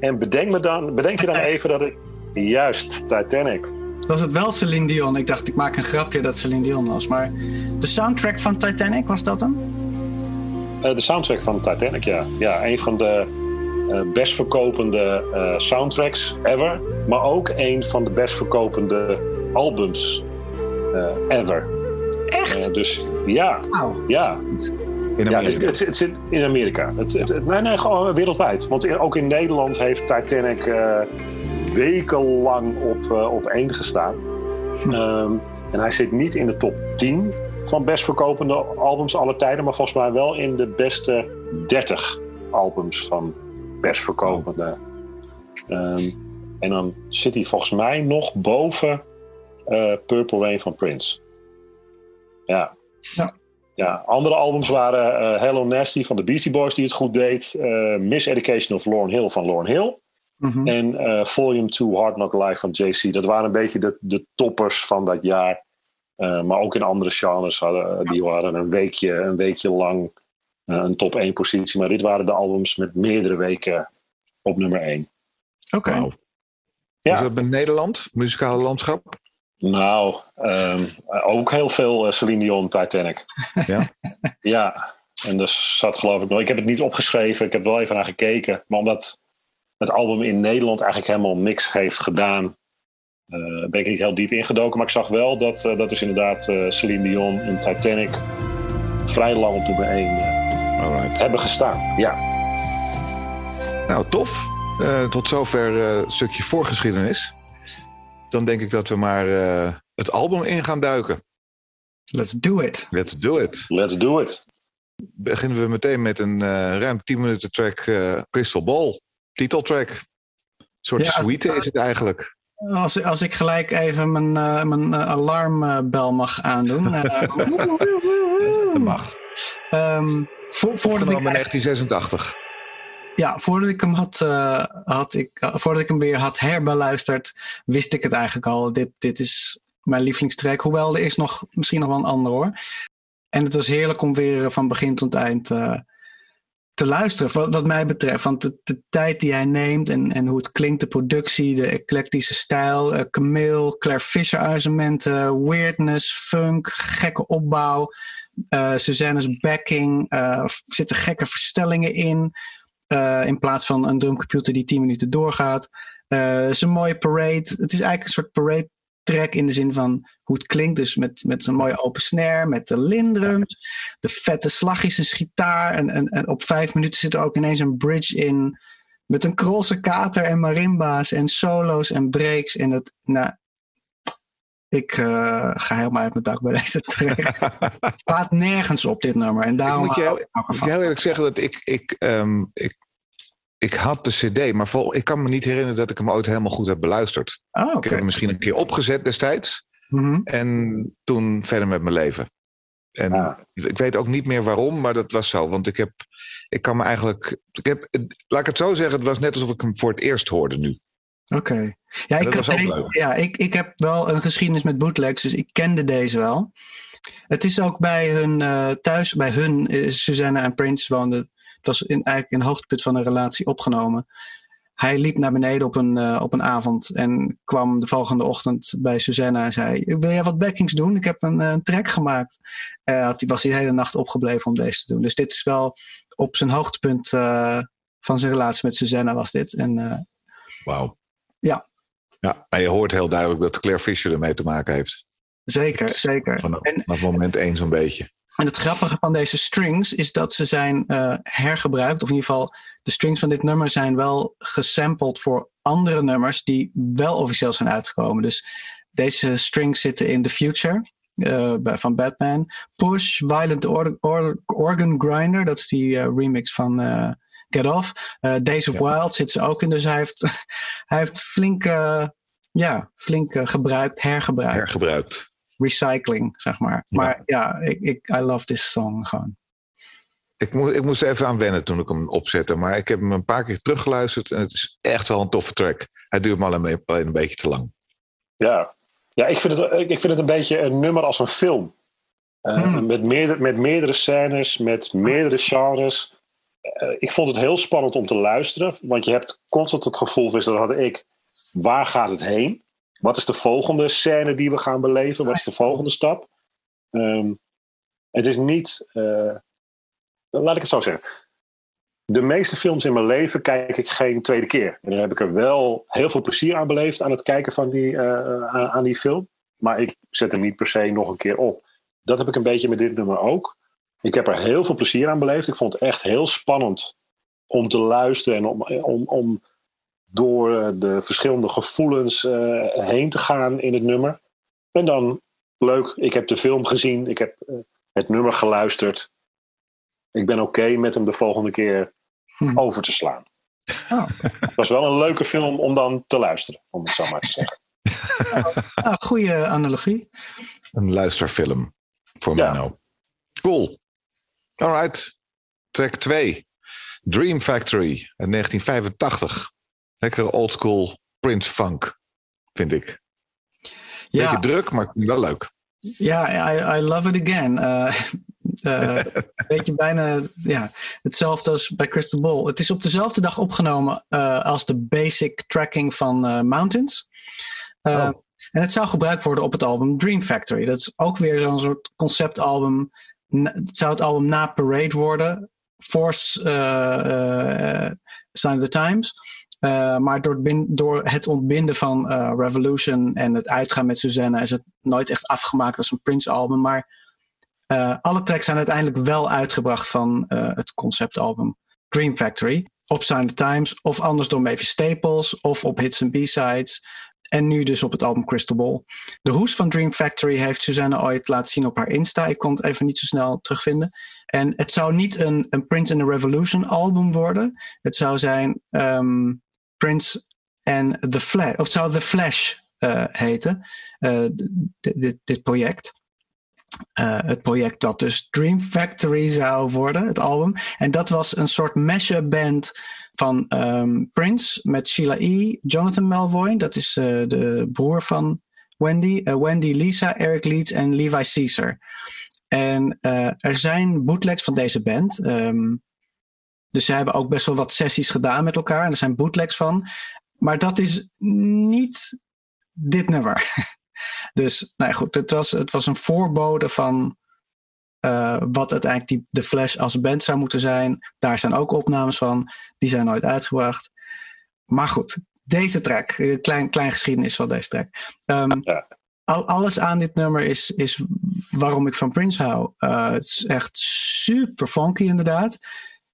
En bedenk, me dan, bedenk je dan even dat ik. Juist, Titanic. Was het wel Celine Dion? Ik dacht, ik maak een grapje dat Celine Dion was. Maar de soundtrack van Titanic, was dat hem? Uh, de soundtrack van Titanic, ja. Ja, een van de uh, best verkopende uh, soundtracks ever. Maar ook een van de best verkopende albums ever. Echt? dus ja, wow. ja. In Amerika? Ja, het, het, zit in Amerika. Het, het, nee, nee, gewoon wereldwijd. Want ook in Nederland heeft Titanic wekenlang op, op één gestaan. Hm. Um, en hij zit niet in de top 10 van best verkopende albums aller tijden, maar volgens mij wel in de beste 30 albums van best verkopende. Um, en dan zit hij volgens mij nog boven uh, Purple Rain van Prince. Ja. ja. Ja, andere albums waren uh, Hello Nasty van de Beastie Boys die het goed deed. Uh, Miss Education of Lauryn Hill van Lauryn Hill. Mm -hmm. En Volume 2 Hard Knock Live van JC. Dat waren een beetje de, de toppers van dat jaar. Uh, maar ook in andere genres hadden die waren een weekje, een weekje lang uh, een top 1 positie. Maar dit waren de albums met meerdere weken op nummer 1. Oké. Okay. Wow. Ja. Is dat in Nederland, muzikale landschap? Nou, um, ook heel veel uh, Celine Dion, Titanic. Ja? ja, en dus zat geloof ik nog... Ik heb het niet opgeschreven, ik heb er wel even naar gekeken. Maar omdat het album in Nederland eigenlijk helemaal niks heeft gedaan... Uh, ben ik niet heel diep ingedoken, maar ik zag wel dat uh, dat is inderdaad uh, Celine Dion en Titanic vrij lang op nummer 1 hebben gestaan. Ja. Nou, tof. tot zover een stukje voorgeschiedenis. Dan denk ik dat we maar het album in gaan duiken. Let's do it. Let's do it. Let's do it. Beginnen we meteen met een ruim 10 minuten track Crystal Ball. Titeltrack. Een soort ja, suite is het eigenlijk. Als, als ik gelijk even mijn, uh, mijn uh, alarmbel mag aandoen. Uh, dat mag. Um, voor, voordat ik 1986. Ja, voordat ik hem had, had ik, voordat ik hem weer had herbeluisterd, wist ik het eigenlijk al. Dit, dit is mijn lievelingstrek. Hoewel er is nog misschien nog wel een ander hoor. En het was heerlijk om weer van begin tot eind te luisteren, wat, wat mij betreft. Want de, de, tijd die hij neemt en, en hoe het klinkt, de productie, de eclectische stijl, uh, Camille, Claire Fisher arrangementen, weirdness, funk, gekke opbouw, uh, Suzanne's backing, uh, zitten gekke verstellingen in. In plaats van een drumcomputer die 10 minuten doorgaat. Het is een mooie parade. Het is eigenlijk een soort parade track in de zin van hoe het klinkt. Dus met, met zo'n mooie open snare, met de lindrums, de vette slagjes en gitaar. En, en, en op vijf minuten zit er ook ineens een bridge in. Met een krolse kater en marimba's en solo's en breaks. En het, nou, ik uh, ga helemaal uit mijn dak bij deze track. het staat nergens op dit nummer. En daarom ik moet jou, ik heel eerlijk zeggen dat ik, ik, um, ik ik had de CD, maar vol, ik kan me niet herinneren dat ik hem ooit helemaal goed heb beluisterd. Oh, okay. Ik heb hem misschien een keer opgezet destijds. Mm -hmm. En toen verder met mijn leven. En ah. ik weet ook niet meer waarom, maar dat was zo. Want ik heb, ik kan me eigenlijk, ik heb, laat ik het zo zeggen, het was net alsof ik hem voor het eerst hoorde nu. Oké. Okay. Ja, ik, ik, ja ik, ik heb wel een geschiedenis met bootlegs, dus ik kende deze wel. Het is ook bij hun uh, thuis, bij hun, uh, Susanna en Prince woonden het was in, eigenlijk een hoogtepunt van een relatie opgenomen. Hij liep naar beneden op een, uh, op een avond en kwam de volgende ochtend bij Susanna en zei: Wil jij wat backings doen? Ik heb een, een track gemaakt. Had, was hij de hele nacht opgebleven om deze te doen. Dus dit is wel op zijn hoogtepunt van zijn relatie met Susanna was dit. En, Wauw. Ja. Ja, en je hoort heel duidelijk dat Claire Fisher ermee te maken heeft. Zeker, zeker. Vanaf, vanaf moment één zo'n beetje. En het grappige van deze strings is dat ze zijn uh, hergebruikt, of in ieder geval de strings van dit nummer zijn wel gesampled voor andere nummers die wel officieel zijn uitgekomen. Dus deze strings zitten in The Future uh, van Batman. Push, Violent or or Organ Grinder, dat is die uh, remix van Get Off. Days of ja. Wild zit ze ook in, dus hij heeft, hij heeft flinke ja, flink gebruikt, hergebruikt. Hergebruikt. Recycling, zeg maar. Maar ja, ik, ik, I love this song gewoon. Ik, moest, ik moest even aan wennen toen ik hem opzette. Maar ik heb hem een paar keer teruggeluisterd. En het is echt wel een toffe track. Hij duurt maar alleen een beetje te lang. Ja, ja ik, vind het, ik vind het een beetje een nummer als een film. Uh, met, meerdere, met meerdere scènes, met meerdere genres. Uh, ik vond het heel spannend om te luisteren. Want je hebt constant het gevoel, dus dat had ik. Waar gaat het heen? Wat is de volgende scène die we gaan beleven? Wat is de volgende stap? Um, het is niet. Uh, laat ik het zo zeggen. De meeste films in mijn leven kijk ik geen tweede keer. En dan heb ik er wel heel veel plezier aan beleefd aan het kijken van die, uh, aan die film. Maar ik zet hem niet per se nog een keer op. Dat heb ik een beetje met dit nummer ook. Ik heb er heel veel plezier aan beleefd. Ik vond het echt heel spannend om te luisteren en om, om, om door de verschillende gevoelens uh, heen te gaan in het nummer. En dan leuk, ik heb de film gezien, ik heb uh, het nummer geluisterd. Ik ben oké met hem de volgende keer hm. over te slaan. Oh. Het was wel een leuke film om dan te luisteren, om het zo maar te zeggen. Ah, goede analogie. Een luisterfilm voor ja. mij nou. Cool. Alright. Track 2. Dream Factory uit 1985. Lekkere oldschool Prince funk, vind ik. Ja. Beetje druk, maar wel leuk. Ja, I, I love it again. Uh, uh, weet je, bijna ja, hetzelfde als bij Crystal Ball. Het is op dezelfde dag opgenomen uh, als de basic tracking van Mountains. Oh. En het zou gebruikt worden op het album Dream Factory. Dat is ook weer zo'n soort conceptalbum. Het zou het album na Parade worden. Force Sign of the Times. Uh, maar door, door, het ontbinden van uh, Revolution en het uitgaan met Susanna is het nooit echt afgemaakt als een Prince-album. Maar uh, alle tracks zijn uiteindelijk wel uitgebracht van het conceptalbum Dream Factory. Op Sign the Times, of anders door Mavis Staples, of op Hits and B-Sides. En nu dus op het album Crystal Ball. De hoes van Dream Factory heeft Susanna ooit laten zien op haar Insta. Ik kon het even niet zo snel terugvinden. En het zou niet een, een Prince and the Revolution album worden. Het zou zijn um, Prince en The Flash. Of het zou The Flash uh, heten. Dit, dit project. Uh, het project dat dus Dream Factory zou worden, het album. En dat was een soort mashup band van um, Prince met Sheila E., Jonathan Melvoin, dat is uh, de broer van Wendy, uh, Wendy Lisa, Eric Leeds en Levi Caesar. En er zijn bootlegs van deze band. Um, dus ze hebben ook best wel wat sessies gedaan met elkaar. En er zijn bootlegs van. Maar dat is niet dit nummer. dus nou ja, goed, het was, het was een voorbode van uh, wat uiteindelijk die, de Flash als band zou moeten zijn. Daar zijn ook opnames van. Die zijn nooit uitgebracht. Maar goed, deze track. Eh, klein, klein geschiedenis van deze track. Um, ja. al, alles aan dit nummer is, is waarom ik van Prince hou. Uh, het is echt super funky inderdaad.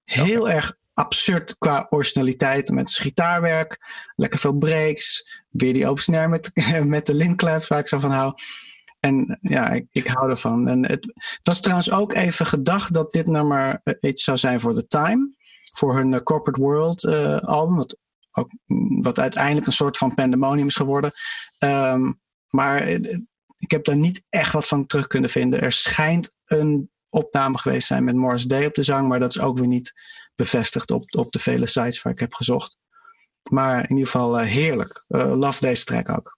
Heel erg absurd qua originaliteit met gitaarwerk. Lekker veel breaks. Weer die open snare met, met de linclaps waar ik zo van hou. En ja, ik, ik hou ervan. En het, was trouwens ook even gedacht dat dit nummer uh, iets zou zijn voor The Time. Voor hun uh, Corporate World uh, album. Wat, ook, wat uiteindelijk een soort van pandemonium is geworden. Um, maar ik heb daar niet echt wat van terug kunnen vinden. Er schijnt een opname geweest zijn met Morris Day op de zang. Maar dat is ook weer niet bevestigd op, op de vele sites waar ik heb gezocht. Maar in ieder geval uh, heerlijk. Uh, love deze track ook.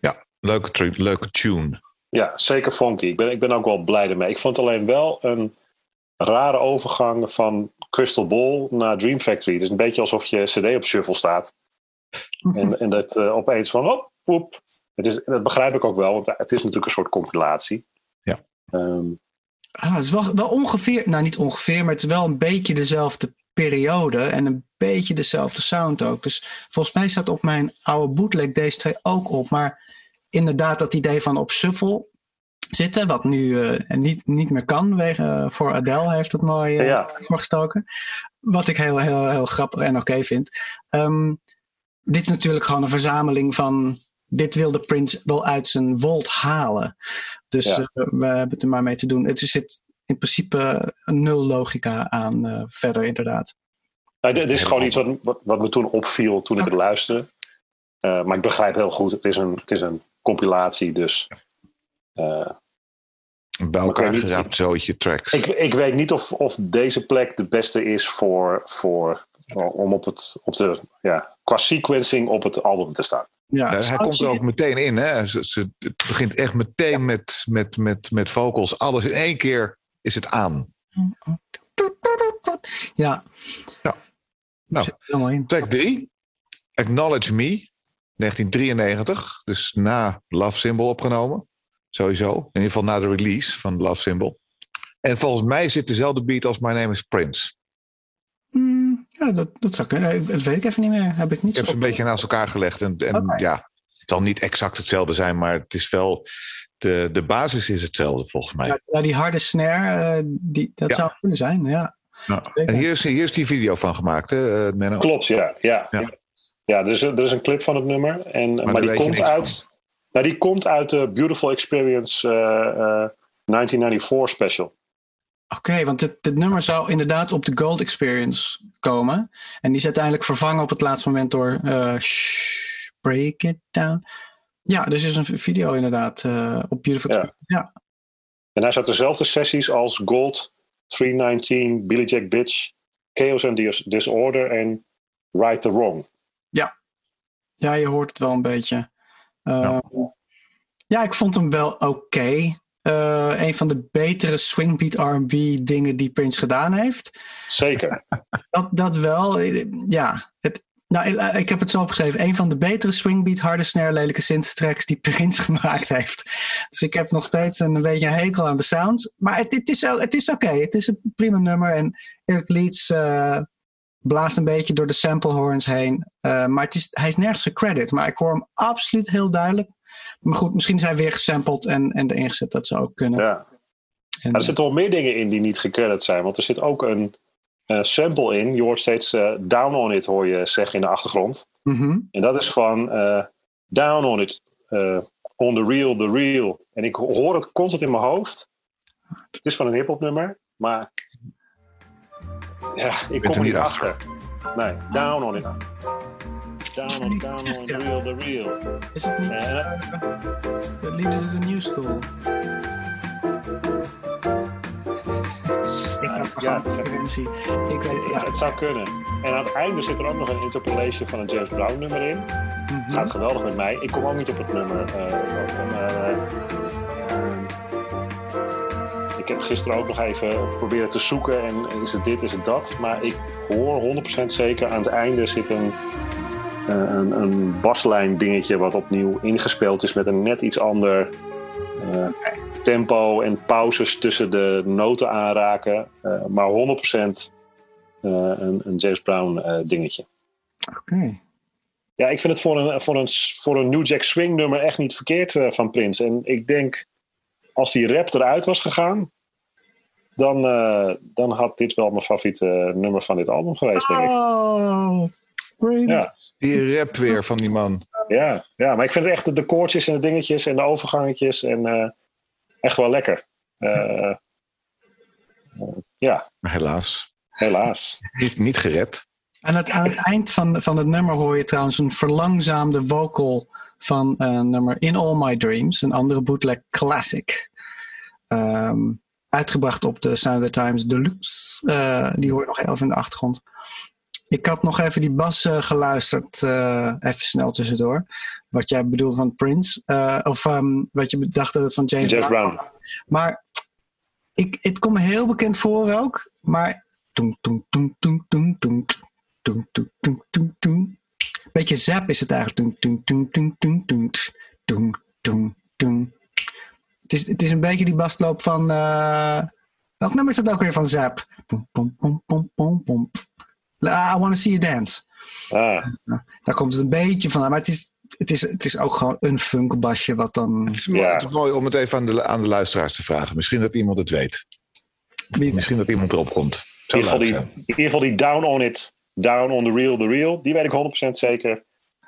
Ja, leuke, leuke tune. Ja, zeker funky. Ik ben, ik ben ook wel blij ermee. Ik vond alleen wel een rare overgang van Crystal Ball naar Dream Factory. Het is een beetje alsof je CD op shuffle staat. en, en dat uh, opeens van, oh, poep. Het is, dat begrijp ik ook wel, want het is natuurlijk een soort compilatie. Ja. Um, Ah, het is wel, wel ongeveer, nou niet ongeveer, maar het is wel een beetje dezelfde periode en een beetje dezelfde sound ook. Dus volgens mij staat op mijn oude bootleg deze twee ook op. Maar inderdaad, dat idee van op shuffle zitten, wat nu uh, niet, niet meer kan, wegen, uh, voor Adele heeft het mooi uh, ja. voorgestoken. Wat ik heel, heel, heel grappig en oké okay vind. Um, dit is natuurlijk gewoon een verzameling van dit wilde Prince wel uit zijn volt halen. Dus ja. uh, we hebben het er maar mee te doen. Het zit in principe nul logica aan uh, verder, inderdaad. Nou, dit is gewoon iets wat, wat, wat, me toen opviel toen ik het luisterde. Uh, maar ik begrijp heel goed, het is een, het is een compilatie, dus. Uh, Bij elkaar geraapt zootje tracks. Ik, ik weet niet of, of deze plek de beste is voor, voor, om op het, op de, ja, qua sequencing op het album te staan. Ja, hij komt er ook meteen in. Hè? Ze, ze, het begint echt meteen met, met, met, met vocals. Alles in één keer is het aan. Ja. Nou, nou track 3. Acknowledge Me. 1993. Dus na Love Symbol opgenomen. Sowieso. In ieder geval na de release van Love Symbol. En volgens mij zit dezelfde beat als My Name is Prince. Ja, dat, dat zou kunnen. Dat weet ik even niet meer. Heb ik niet ik heb ze een beetje naast elkaar gelegd. En, en ja, het zal niet exact hetzelfde zijn, maar het is wel. De, de basis is hetzelfde volgens mij. Ja, die harde snare, uh, die, dat zou kunnen zijn. Ja. Nou, en hier is, hier is die video van gemaakt, hè, Menno? Klopt, ja. ja, ja. ja. er, is, er is een clip van het nummer. En, maar, maar die, komt uit, nou, die komt uit de Beautiful Experience uh, uh, 1994 special. Oké, want dit, dit, nummer zou inderdaad op de Gold Experience komen. En die is uiteindelijk vervangen op het laatste moment door uh, shh, Break It Down. Ja, dus is een video inderdaad uh, op Beautiful ja. En hij zat dezelfde sessies als Gold, 319, Billy Jack Bitch, Chaos and Disorder en Right the Wrong. Ja. ja, je hoort het wel een beetje. Uh, ja. ja. ik vond hem wel oké. Okay. Uh, een van de betere swingbeat R&B dingen die Prince gedaan heeft. Zeker. Dat, dat wel. Ja, het, nou, ik heb het zo opgeschreven. Een van de betere swingbeat, harde snare, lelijke synth tracks die Prince gemaakt heeft. Dus ik heb nog steeds een, een beetje een hekel aan de sounds. Maar het, het is, het is oké. Okay. Het is een prima nummer. En Eric Leeds uh, blaast een beetje door de sample horns heen. Uh, maar het is, hij is nergens gecredit. Maar ik hoor hem absoluut heel duidelijk. Maar goed, misschien zijn weer gesampled en, en erin gezet. Dat zou ook kunnen. Ja. En, er zitten wel meer dingen in die niet gecredit zijn. Want er zit ook een uh, sample in. Je hoort steeds uh, Down on It, hoor je zeggen in de achtergrond. Mm -hmm. En dat is van uh, Down on It, On the Real, The Real. En ik hoor het constant in mijn hoofd. Het is van een hip-hop nummer, maar ja, ik kom er niet achter. achter. Nee, Down on It. Down on, down on, the real, the real. Is het niet uh, uh, dat lied is de new school? ik heb ja, het, ik weet, ja. het, zou kunnen. En aan het einde zit er ook nog een interpolation van een James Brown nummer in. Mm -hmm. Gaat geweldig met mij. Ik kom ook niet op het nummer. Uh, ik heb gisteren ook nog even proberen te zoeken en is het dit, is het dat. Maar ik hoor 100% zeker aan het einde zit een eh, een, een baslijn dingetje wat opnieuw ingespeeld is met een net iets ander uh, tempo en pauzes tussen de noten aanraken. Uh, maar 100% een, een, James Brown dingetje. Oké. Ja, ik vind het voor een, voor, een, voor een New Jack Swing nummer echt niet verkeerd van Prince. En ik denk, als die rap eruit was gegaan, dan, dan had dit wel mijn favoriete nummer van dit album geweest, denk ik. Oh, ja. Die rap weer van die man. Ja, ja, maar ik vind het echt de koortjes en de dingetjes en de overgangetjes en uh, echt wel lekker. Uh, ja. Maar helaas. Helaas. Niet, niet gered. Aan het, aan het eind van, van het nummer hoor je trouwens een verlangzaamde vocal van een nummer In All My Dreams, een andere bootleg classic. Um, uitgebracht op de Sound of the Times Deluxe. Uh, die hoor je nog even in de achtergrond. Ik had nog even die bas geluisterd, even snel tussendoor. Wat jij bedoelde van Prince. Of wat je bedacht dat het van James, Brown. Maar ik, het komt heel bekend voor ook. Maar... Beetje zap is het eigenlijk. Het is, het is een beetje die basloop van... welk nummer is dat ook weer van zap? I want to see you dance. Ah. Daar komt het een beetje van. Maar het is, het is, het is ook gewoon een funkbasje wat dan... Het is, mooi, het is mooi om het even aan de, aan de luisteraars te vragen. Misschien dat iemand het weet. Wie? Misschien dat iemand erop komt. In ieder, die, in ieder, geval die, Down on It, Down on the Real, the Real, die weet ik 100% zeker.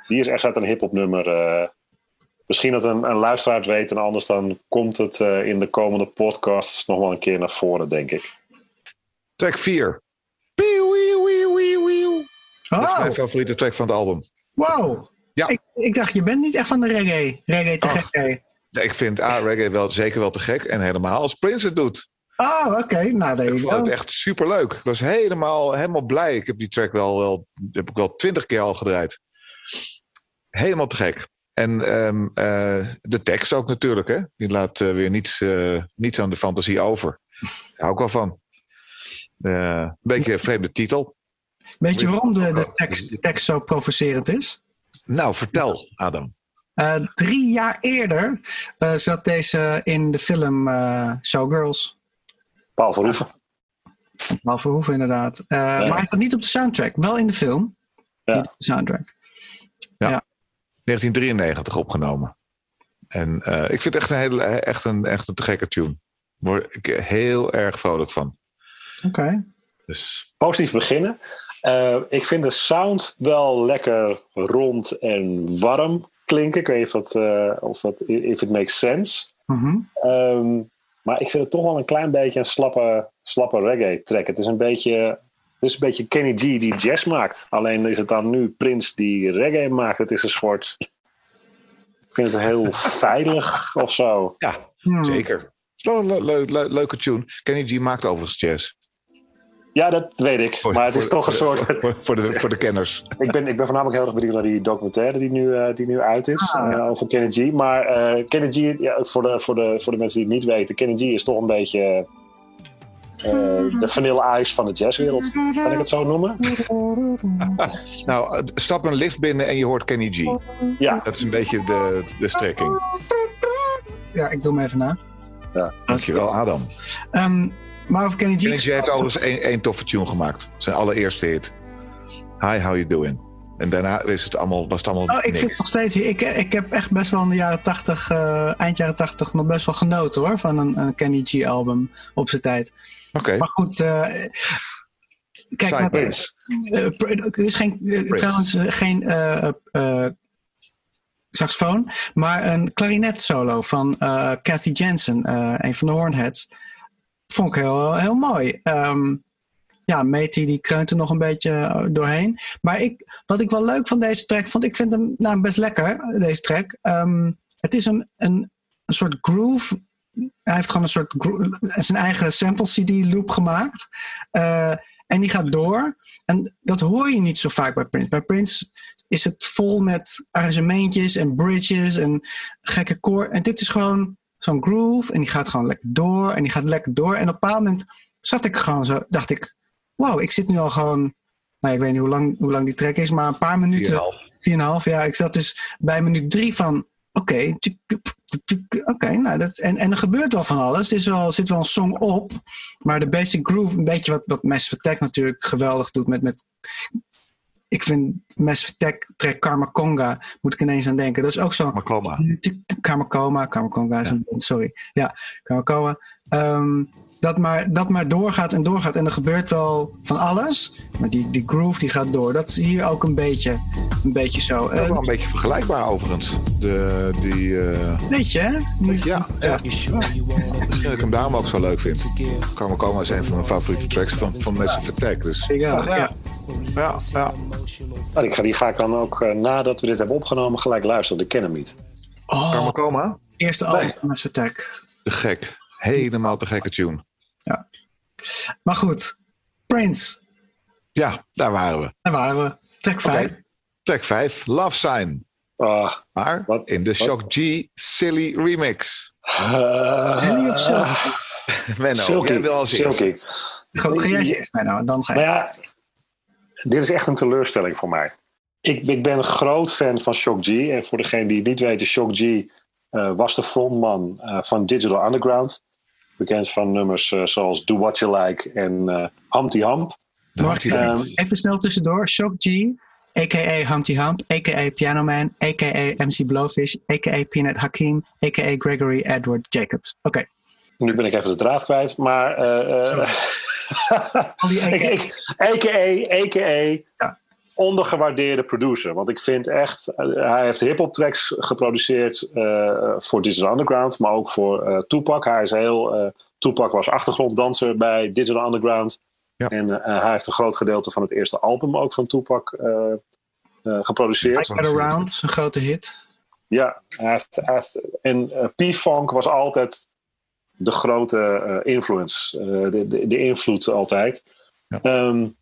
Die is echt uit een hip-hop nummer. Uh, misschien dat een, een luisteraar het weet en anders dan komt het uh, in de komende podcasts nog wel een keer naar voren, denk ik. Track 4. Dat is mijn favoriete track van het album. Wow. Ja. Ik, ik dacht, je bent niet echt van de reggae. Reggae te Ach. gek. hè? Nee, Ik vind ah, reggae wel, zeker wel te gek. En helemaal als Prince het doet. Oh, oké. Nou, daar Ik vond het echt superleuk. Ik was helemaal, helemaal blij. Ik heb die track wel, wel, heb ik wel twintig keer al gedraaid. Helemaal te gek. En ehm, eh, de tekst ook natuurlijk. Hè? Die laat eh, weer niets, eh, niets aan de fantasie over. Daar hou ik wel van. Een beetje een vreemde titel. Weet je waarom de, de, tekst, de tekst zo provocerend is? Nou, vertel, Adam. Eh, drie jaar eerder eh, zat deze in de film eh, Showgirls. Paul Verhoeven. Paul Verhoeven inderdaad. Eh, Maar hij staat niet op de soundtrack. Wel in de film. Ja. Niet op de soundtrack. 1993 opgenomen. En eh, ik vind het echt een, hele, echt, een, echt een te gekke tune. Daar word ik heel erg vrolijk van. Oké. Dus Positief beginnen. Eh, ik vind de sound wel lekker rond en warm klinken. Ik weet niet of dat, eh, of dat if it makes sense. Mhm. Ehm, maar ik vind het toch wel een klein beetje een slappe, slappe reggae track. Het is een beetje, het is een beetje Kenny G die jazz maakt. Alleen is het dan nu Prince die reggae maakt. Het is een soort... Ik vind het heel veilig of zo. ja, Hmm. zeker. Het is wel een le- le- le- leuke tune. Kenny G maakt overigens jazz. Ja, dat weet ik. Voor- Maar het is voor- toch een soort... Voor, voor de, voor de kenners. Ik ben, ik ben voornamelijk heel erg benieuwd naar die documentaire die nu, eh, die nu uit is. Ah, ja. eh, over Kenny G. Maar eh, Kenny G, ja, voor, de, voor, de, voor de mensen die het niet weten, Kenny G is toch een beetje eh, de vanille ice van de jazzwereld. Kan ik het zo noemen? Nou, stap een lift binnen en je hoort Kenny G. Ja, Dat is een beetje de, de strekking. Ja, ik doe hem even na. Dankjewel, Adam. Ehm, maar over Kenny G. Kenny G heeft overigens één, één toffe tune gemaakt. Zijn allereerste hit. Hi, how you doing? En daarna is het allemaal, was het allemaal Oh, ik niks. vind nog steeds. Ik, ik heb echt best wel in de jaren 80, eh, eind jaren 80, nog best wel genoten hoor. Van een, een Kenny G album op zijn tijd. Oké, Maar goed. eh, kijk, maar, eh, er is geen, eh, trouwens eh, geen eh, eh, saxofoon, maar een klarinet solo van eh Kathy Jensen, eh, een van de Hornheads. Vond ik heel, heel mooi. Ehm, ja, Meti die kreunt er nog een beetje eh, doorheen. Maar ik, wat ik wel leuk van deze track vond, ik vind hem nou, best lekker, deze track. Ehm, het is een, een, een soort groove. Hij heeft gewoon een soort zijn eigen sample CD loop gemaakt. Eh, en die gaat door. En dat hoor je niet zo vaak bij Prince. Bij Prince is het vol met arrangementjes en bridges en gekke koor. En dit is gewoon zo'n groove. En die gaat gewoon lekker door. En die gaat lekker door. En op een bepaald moment zat ik gewoon zo, dacht ik, wow, ik zit nu al gewoon, nou ik weet niet hoe lang, hoe lang die track is, maar een paar minuten, 4,5, ja. Ik zat dus bij minuut drie van, oké, oké, nou dat, en, en er gebeurt wel van alles. Er is wel, zit wel een song op, maar de basic groove, een beetje wat, wat Massive Attack natuurlijk geweldig doet met, met ik vind Massive Attack track Karma Conga, moet ik ineens aan denken. Dat is ook zo'n kom maar. Kamakoma, Kamakoma is een band, sorry. Ja, Kamakoma. Ehm, dat, maar, dat maar doorgaat en doorgaat. En er gebeurt wel van alles. Maar die, die groove die gaat door. Dat is hier ook een beetje, een beetje zo. Dat is Eh, wel een beetje vergelijkbaar overigens. De, die, eh, weet je, hè? Ja, ja. Misschien dat ik hem daarom ook zo leuk vind. Karma Coma is een van mijn favoriete tracks van, van Massive Attack. Dus Ja, ja. Ja, ja. Nou, die, ga, die ga ik dan ook, eh, nadat we dit hebben opgenomen, gelijk luisteren. Ik ken hem niet. Oh, Karma Coma, eerste album van Massive Attack. te gek. Helemaal te gekke tune. Maar goed, Prince. Ja, daar waren we. Daar waren we. Track 5. Oké. Track 5, Love Sign. Ah, Maar Wat? in de Shock G Silly Remix. eh, Henny of zo? Menno, Silky. jij wil als eerst. Silky. Ga ga jij eerst nou, dan ga je. Maar ja, dit is echt een teleurstelling voor mij. Ik, ik ben een groot fan van Shock G. En voor degene die het niet weten, Shock G eh, was de frontman eh, van Digital Underground. Bekend van nummers eh, zoals Do What You Like en eh Humpty Hump. Hij Ehm, erin. even snel tussendoor. Shock G, a.k.a. Humpty Hump, a.k.a. Piano Man, a.k.a. MC Blowfish, a.k.a. Peanut Hakim, a.k.a. Gregory Edward Jacobs. Oké. Nu ben ik even de draad kwijt, maar... eh, eh, Al die ik, ik, a.k.a. a.k.a. Ja. ondergewaardeerde producer. Want ik vind echt... eh, hij heeft hip-hop tracks geproduceerd eh, voor Digital Underground, maar ook voor eh Tupac. Hij is heel... eh Tupac was achtergronddanser bij Digital Underground. Ja. En eh, hij heeft een groot gedeelte van het eerste album ook van Tupac eh, uh, geproduceerd. Get Around, een grote hit. Ja, hij heeft, hij heeft, en uh, P-Funk was altijd de grote uh, influence, de, de, de, invloed altijd. Ja. Um,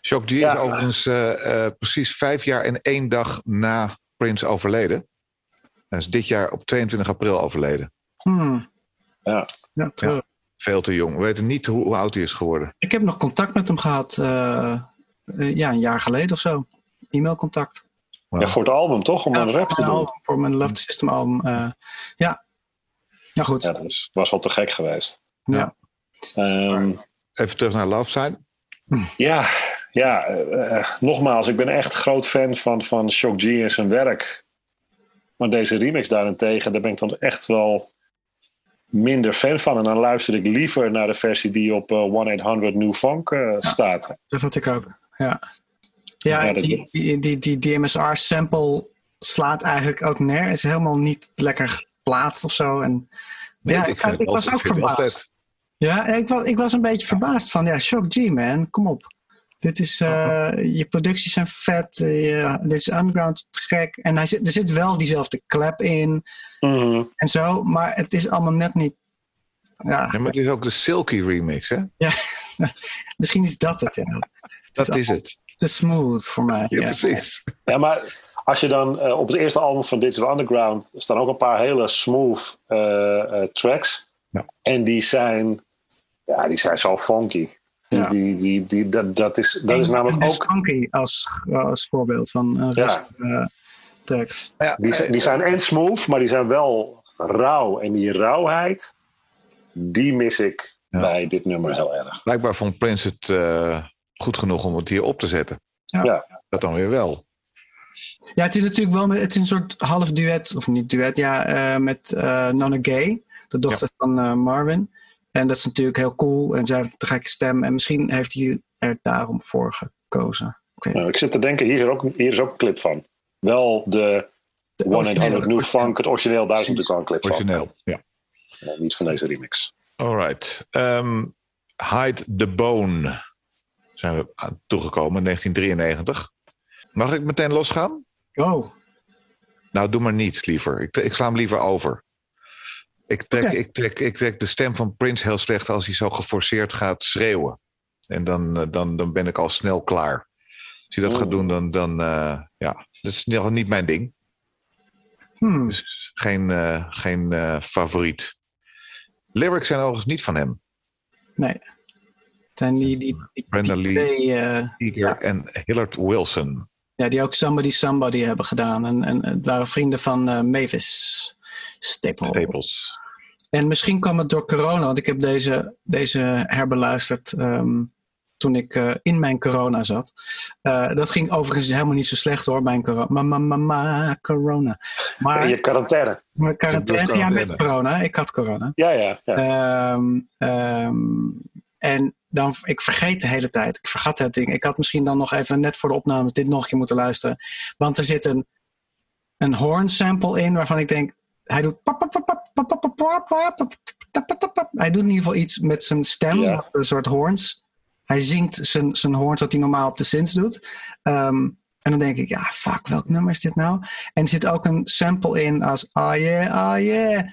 Shock G ja. is overigens precies vijf jaar en één dag na Prince overleden. Hij is dit jaar op 22 april overleden. Hmm. Ja. Ja, ja, Veel te jong. We weten niet hoe, hoe, oud hij is geworden. Ik heb nog contact met hem gehad. Uh, uh, ja, een jaar geleden of zo. E-mailcontact. Wow. Ja, voor het album toch? Om ja, een rap te doen. Album, voor mijn Love System album. Uh, ja. Ja, goed. Ja, dat is, was wel te gek geweest. Ja. Um, Even terug naar Love Side. Ja, ja nogmaals, ik ben echt groot fan van, van Shock G en zijn werk. Maar deze remix daarentegen, daar ben ik dan echt wel minder fan van. En dan luister ik liever naar de versie die op uh, 1-800 New Funk uh, staat. Ja, dat had ik ook, ja. Ja, ja die, die, die, die DMSR-sample slaat eigenlijk ook neer. Is helemaal niet lekker geplaatst of zo. En, nee, ja, ik, ik, ik was ook verbaasd. Ja, ik was, ik was een beetje verbaasd van, ja, Shock G, man, kom op. Dit is, uh, je producties zijn vet, uh, dit is underground gek. En hij zit, er zit wel diezelfde klep in mm -hmm. en zo, maar het is allemaal net niet. Ja, ja maar het is ook de Silky remix, hè? Ja, misschien is dat het. Ja. dat het is, is het. Te smooth voor mij. Ja, ja. precies. Ja, maar als je dan uh, op het eerste album van Digital Underground staan ook een paar hele smooth tracks. Ja. En die zijn, ja, die zijn zo funky. Ja. Die, die, die, dat, dat is, dat is namelijk ook. Funky als, als voorbeeld van een ja. uh, track. Ja, die, die zijn en smooth, maar die zijn wel rauw. En die rauwheid, die mis ik Ja. bij dit nummer heel erg. Blijkbaar vond Prince het uh, goed genoeg om het hier op te zetten. Ja. Ja. Dat dan weer wel. Ja, het is natuurlijk wel het is een soort half duet, of niet duet, ja, uh, met uh, Nonna Gay, de dochter van uh, Marvin. En dat is natuurlijk heel cool en zij heeft een gekke stem. En misschien heeft hij er daarom voor gekozen. Ik, nou, ik zit te denken, hier is, ook, hier is ook een clip van. Wel de, de 100 New Funk, het origineel, daar is natuurlijk al een clip origineel, van. ja. ja. Niet van deze remix. Alright. Um, Hide the Bone zijn we toegekomen in 1993. Mag ik meteen losgaan? Oh. Nou, doe maar niet liever. Ik, ik sla hem liever over. Ik trek, okay. ik, trek, ik trek de stem van Prince heel slecht als hij zo geforceerd gaat schreeuwen. En dan, dan, dan ben ik al snel klaar. Als hij dat oh. gaat doen, dan, dan uh, ja, dat is niet mijn ding. Hmm. Dus geen, uh, geen uh, favoriet. Lyrics zijn overigens niet van hem. Nee. Het zijn die, die, die Brenda die Lee, uh, ja. en Hillard Wilson. Ja, die ook Somebody Somebody hebben gedaan. En, en het waren vrienden van uh, Mavis Staple. Staples. En misschien kwam het door corona, want ik heb deze, deze herbeluisterd um, toen ik uh, in mijn corona zat. Uh, dat ging overigens helemaal niet zo slecht hoor, mijn corona. Ma, ma, ma, ma corona. Maar, je quarantaine. Maar quarantaine, ja, met corona. Ik had corona. Ja, ja. ja. Um, um, en dan, ik vergeet de hele tijd. Ik vergat het ding. Ik had misschien dan nog even net voor de opname dit nog een keer moeten luisteren. Want er zit een, een horn sample in waarvan ik denk, hij doet. Hij doet in ieder geval iets met zijn stem, Ja. een soort horns. Hij zingt zijn, zijn horns wat hij normaal op de synths doet. Um, en dan denk ik, ja, fuck, welk nummer is dit nou? En er zit ook een sample in als, ah yeah, ah yeah.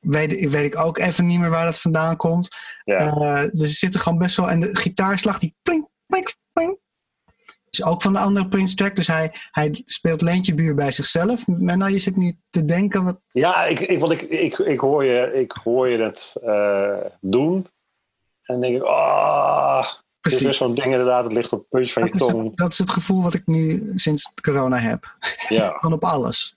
Weet, weet ik ook even niet meer waar dat vandaan komt. Ja. Uh, dus er zitten gewoon best wel. En de gitaarslag die plink, plink, plink. Is ook van de andere Prince track. Dus hij, hij speelt Leentje Buur bij zichzelf. Maar nou, je zit nu te denken. Wat... Ja, ik, ik, want ik, ik, ik, hoor, je, ik hoor je het uh, doen. En dan denk ik, ah. Het is best zo'n ding inderdaad. Het ligt op het puntje van dat je tong. Het, dat is het gevoel wat ik nu sinds corona heb. Ja. Gewoon op alles.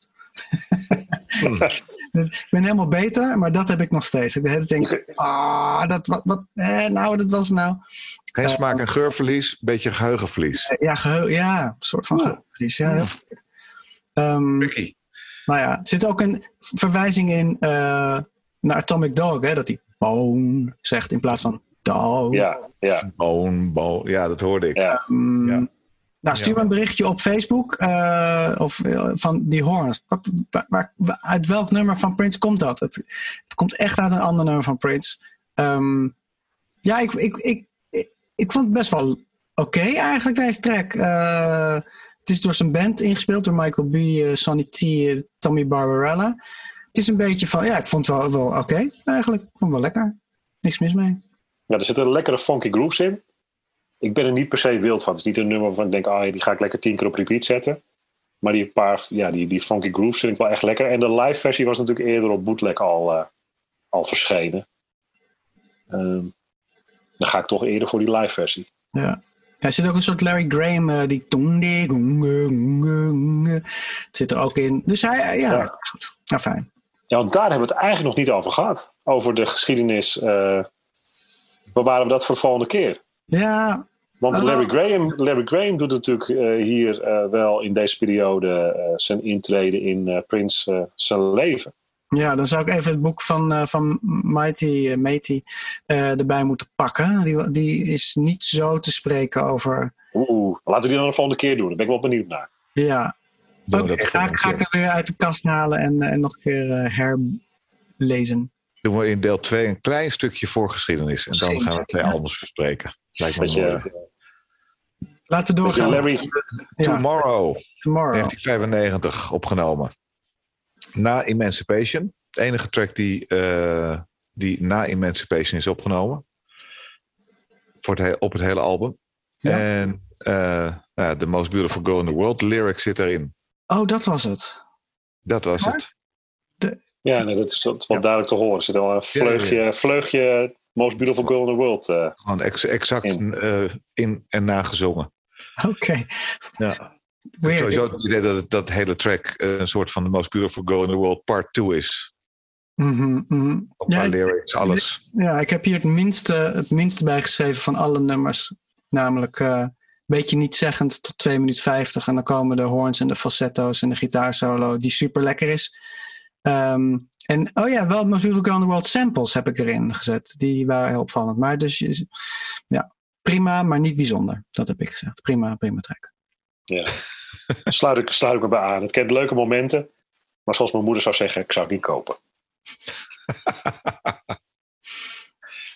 ik ben helemaal beter, maar dat heb ik nog steeds. Ik de hele denk, ah, dat wat, wat eh, nou, dat was nou. Geen smaak- en geurverlies, beetje geheugenverlies. Ja, geheu ja, een soort van geheugenverlies. Ja, um, nou ja, er zit ook een verwijzing in uh, naar Atomic Dog, hè, dat hij bone zegt in plaats van dog. Ja, ja. Bone, bone, ja, dat hoorde ik. Ja. Um, ja. Nou, stuur me een berichtje op Facebook uh, of uh, van die horns. Wat, waar, waar, uit welk nummer van Prince komt dat? Het, het komt echt uit een ander nummer van Prince. Um, ja, ik, ik, ik, ik, ik, vond het best wel oké okay eigenlijk, deze track. Uh, het is door zijn band ingespeeld, door Michael B., Sonny T., Tommy Barbarella. Het is een beetje van, ja, ik vond het wel, wel oké eigenlijk. Ik vond het wel lekker. Niks mis mee. Ja, er zitten lekkere funky grooves in. Ik ben er niet per se wild van. Het is niet een nummer waarvan ik denk, ah, die ga ik lekker tien keer op repeat zetten. Maar die paar, ja, die, die funky grooves vind ik wel echt lekker. En de live versie was natuurlijk eerder op bootleg al, uh, al verschenen. Um, dan ga ik toch eerder voor die live versie. Ja. ja er zit ook een soort Larry Graham, uh, die Het zit er ook in. Dus hij, ja, ja. goed. Nou, fijn. Ja, want daar hebben we het eigenlijk nog niet over gehad. Over de geschiedenis. Uh, we dat voor de volgende keer? Ja. Want Larry Graham, Larry Graham doet natuurlijk uh, hier uh, wel in deze periode zijn intrede in Prince zijn leven. Ja, dan zou ik even het boek van, van Mighty, Matey erbij moeten pakken. Die, die is niet zo te spreken over. Oeh, laten we die dan de volgende keer doen. Daar ben ik wel benieuwd naar. Ja, Oké, okay, ga, ga ik er weer uit de kast halen en, en nog een keer herlezen doen we in deel 2 een klein stukje voorgeschiedenis. En dan gaan we twee albums bespreken. Lijkt me mooi. Laten we doorgaan. Larry, Tomorrow, Tomorrow, 1995, opgenomen. Na Emancipation. De enige track die, uh, die na Emancipation is opgenomen. Voor het, op het hele album. Ja. En uh, uh, The Most Beautiful Girl in the World. lyric zit erin. Oh, dat was het. Dat was het. De, ja, nee, dat is wel ja. duidelijk te horen. Er zit al een vleugje, ja, vleugje Most Beautiful Girl in the World. Uh, Gewoon ex exact in. Uh, in en nagezongen. Oké. Okay. Ja. Weird. Sowieso het idee dat dat hele track een soort van The Most Beautiful Girl in the World part 2 is. Mm -hmm, mm -hmm. ja, lyrics, alles. Ja, ik heb hier het minste, het minste bijgeschreven van alle nummers. Namelijk een uh, beetje niet zeggend tot 2 minuten 50. En dan komen de horns en de falsetto's en de gitaarsolo die super lekker is. Um, en oh ja, wel Most Beautiful Girl in the World samples heb ik erin gezet. Die waren heel opvallend. Maar dus ja, prima, maar niet bijzonder. Dat heb ik gezegd. Prima, prima track. Ja, sluit ik, sluit ik me bij aan. Het kent leuke momenten. Maar zoals mijn moeder zou zeggen, ik zou het niet kopen.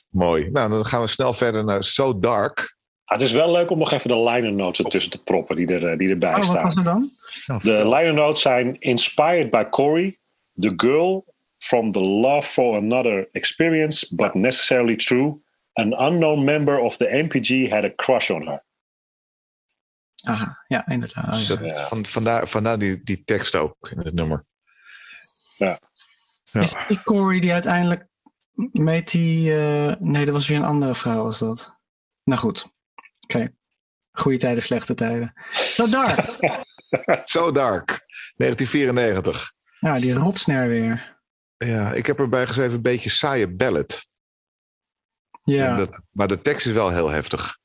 Mooi. Nou, dan gaan we snel verder naar So Dark. Ah, het is wel leuk om nog even de liner notes ertussen te proppen die, er, die erbij oh, staan. Wat was er dan? De liner notes zijn inspired by Corey, the girl from the love for another experience, but necessarily true. An unknown member of the MPG had a crush on her. Aha, ja, inderdaad. Dat, ja. Van, vandaar, vandaar die, die tekst ook in het nummer. Ja. ja. Is die Corey die uiteindelijk met die... Uh, nee, dat was weer een andere vrouw was dat. Nou goed. Oké. Okay. Goede tijden, slechte tijden. So Dark. so Dark. 1994. Ja, die rotsner weer. Ja, ik heb erbij geschreven een beetje saaie ballad. Ja. Dat, maar de tekst is wel heel heftig.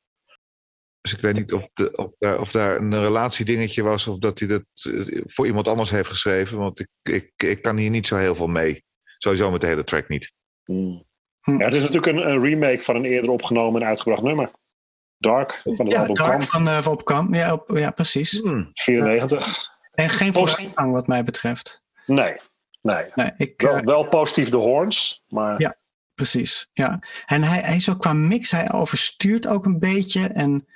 Dus ik weet niet of, de, of, daar, of daar een relatiedingetje was of dat hij dat eh, voor iemand anders heeft geschreven. Want ik, ik, ik kan hier niet zo heel veel mee. Sowieso met de hele track niet. Hmm. Hm. Ja, het is natuurlijk een, een, remake van een eerder opgenomen en uitgebracht nummer. Dark van het ja, album Dark van uh, Op Kamp. Ja, op, ja, precies. Hmm. 94. En geen vooruitgang wat mij betreft. Nee, nee. nee ik, wel, uh, wel, positief de horns, maar... Ja, precies. Ja. En hij, hij is ook qua mix, hij overstuurt ook een beetje. En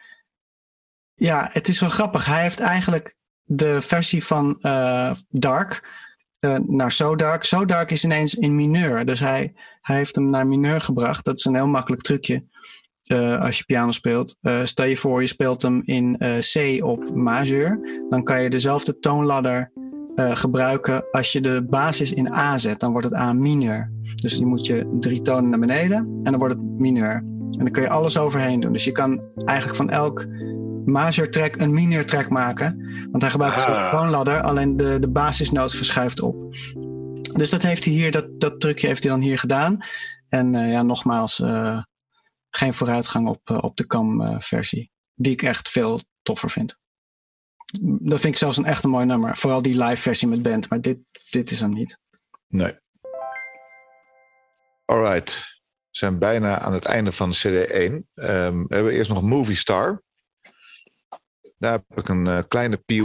ja, het is wel grappig. Hij heeft eigenlijk de versie van uh, Dark uh, naar So Dark. So Dark is ineens in mineur. Dus hij, hij heeft hem naar mineur gebracht. Dat is een heel makkelijk trucje. Uh, als je piano speelt. Stel je voor, je speelt hem in C op majeur. Dan kan je dezelfde toonladder gebruiken als je de basis in A zet. Dan wordt het A mineur. Dus dan moet je drie tonen naar beneden en dan wordt het mineur. En dan kun je alles overheen doen. Dus je kan eigenlijk van elk major track een mineur track maken. Want hij gebruikt ah. de toonladder, alleen de, de basisnoot verschuift op. Dus dat heeft hij hier, dat, dat trucje heeft hij dan hier gedaan. En ja, nogmaals, geen vooruitgang op, op de CAM-versie. die ik echt veel toffer vind. Dat vind ik zelfs een echt een mooi nummer. Vooral die live versie met band. Maar dit, dit is hem niet. Nee. Alright. We zijn bijna aan het einde van CD 1. Um, we hebben eerst nog Movie Star. Daar heb ik een uh, kleine pee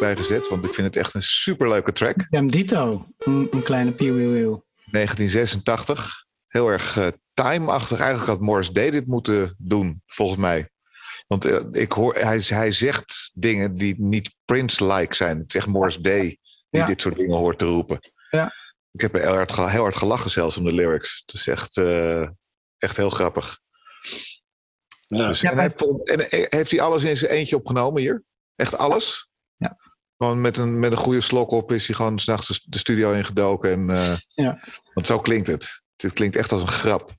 bij gezet. Want ik vind het echt een superleuke track. Ja, Dito. Een, een kleine pee 1986. Heel erg uh, time-achtig. Eigenlijk had Morris Day dit moeten doen, volgens mij. Want uh, ik hoor, hij, hij zegt dingen die niet Prince-like zijn. Het is echt Morris Day die Ja. dit soort dingen hoort te roepen. Ja. Ik heb heel hard, heel hard gelachen zelfs om de lyrics. Het is echt, eh, echt heel grappig. Ja. Dus, Ja, en, hij vond- en eh, heeft hij alles in zijn eentje opgenomen hier? Echt alles? Ja. Gewoon met een, met een goede slok op is hij gewoon s'nachts de studio ingedoken. En, eh, Ja. Want zo klinkt het. Het klinkt echt als een grap.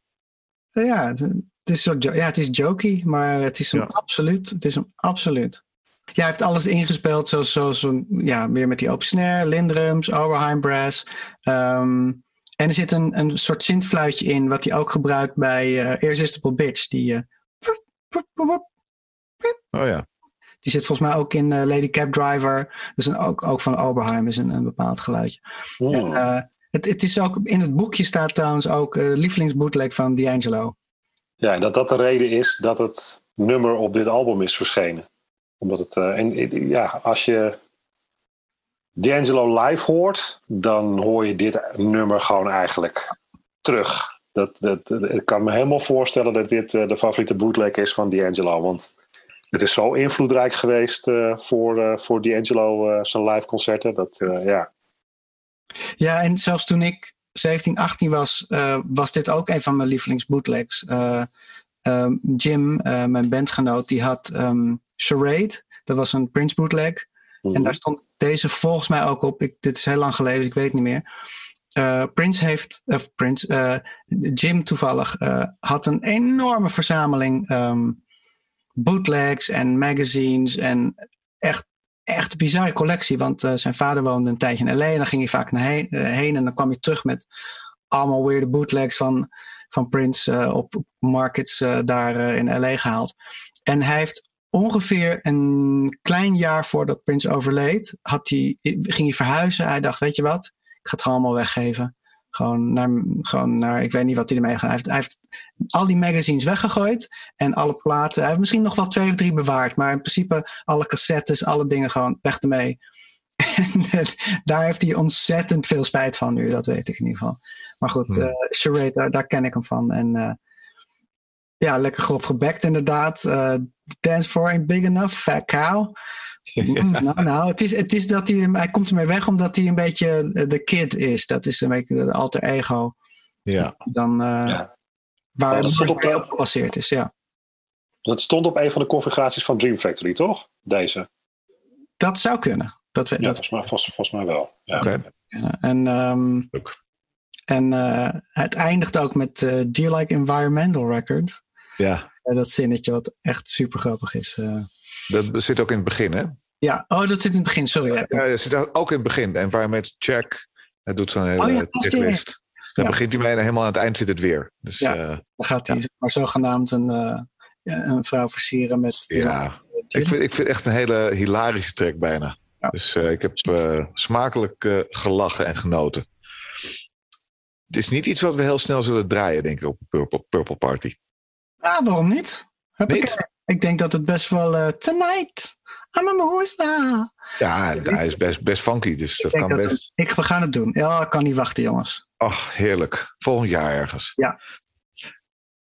Ja, het, het is, zo, jo- ja, het is jokey, maar het is hem Ja. absoluut. Het is hem absoluut. Ja, hij heeft alles ingespeeld, zoals, zoals ja, weer met die open snare, Lindrums, Overheim Brass. Ehm, en er zit een, een soort synthfluitje in, wat hij ook gebruikt bij eh Irresistible Bitch. Die, eh, Oh ja. die zit volgens mij ook in eh, Lady Cab Driver. Dus een, ook, ook van Oberheim is een, een bepaald geluidje. En, eh, het, het is ook, in het boekje staat trouwens ook lievelingsbootleg van D'Angelo. Ja, dat dat de reden is dat het nummer op dit album is verschenen. Omdat het, eh, en eh, ja, als je D'Angelo live hoort, dan hoor je dit nummer gewoon eigenlijk terug. Dat, dat, ik kan me helemaal voorstellen dat dit eh, de favoriete bootleg is van D'Angelo. Want het is zo invloedrijk geweest voor, voor D'Angelo zijn live concerten. Dat, ja. Ja, en zelfs toen ik 17, 18 was, eh, was dit ook een van mijn lievelingsbootlegs. Eh, ehm, Jim, eh, mijn bandgenoot, die had ehm, Charade. Dat was een Prince bootleg. En daar stond deze volgens mij ook op. Ik, dit is heel lang geleden, ik weet het niet meer. Prince heeft, of Prince, Jim toevallig, had een enorme verzameling ehm, bootlegs en magazines. En echt, echt een bizarre collectie. Want eh, zijn vader woonde een tijdje in LA en dan ging hij vaak naar heen, en dan kwam hij terug met allemaal weirde bootlegs van, van Prince eh, op, markets eh, daar in LA gehaald. En hij heeft ongeveer een klein jaar voordat Prince overleed, had hij, ging hij verhuizen. Hij dacht, weet je wat, ik ga het gewoon allemaal weggeven. Gewoon naar, gewoon naar, ik weet niet wat hij ermee gaat. Hij heeft, hij heeft al die magazines weggegooid en alle platen. Hij heeft misschien nog wel twee of drie bewaard, maar in principe alle cassettes, alle dingen gewoon weg ermee. En daar heeft hij ontzettend veel spijt van nu, dat weet ik in ieder geval. Maar goed, Hmm. eh Charade, daar, daar ken ik hem van. En eh, ja, lekker grof gebekt inderdaad. Eh, dance for ain't big enough, fat cow. Mm, nou, nou, het is, het is dat hij, hij komt ermee weg omdat hij een beetje de kid is. Dat is een beetje de alter ego. Ja. Dan, eh, Ja. Waar Ja, het op op gebaseerd is, ja. Dat stond op een van de configuraties van Dream Factory, toch? Deze. Dat zou kunnen. Dat, we- Ja, dat, volgens, mij, volgens, volgens mij wel. Ja. En, ehm, en eh, het eindigt ook met Do you like environmental records? Ja. Dat zinnetje wat echt super grappig is. Eh. Dat zit ook in het begin, hè? ja, oh, dat zit in het begin, sorry. Ja, Ja, dat zit ook in het begin. De environmental check. Hij doet zo'n hele Oh ja, checklist. Dan Ja. begint hij mee en helemaal aan het eind zit het weer. Dus Ja. ja, Dan gaat hij maar, zogenaamd een, eh, een vrouw versieren met... ja. Ik, vind, ik vind het echt een hele hilarische track bijna. Dus eh, ik heb eh, smakelijk eh, gelachen en genoten. Het is niet iets wat we heel snel zullen draaien, denk ik, op Purple, Purple Party. Ah, waarom niet? Heb Niet? Ik, ik denk dat het best wel... eh, tonight, I'm a moesta. Ja, hij is best, best funky, dus dat Ik kan dat best. het- ik, we gaan het doen. Ja, ik kan niet wachten, jongens. Ach, heerlijk. Volgend jaar ergens. Ja.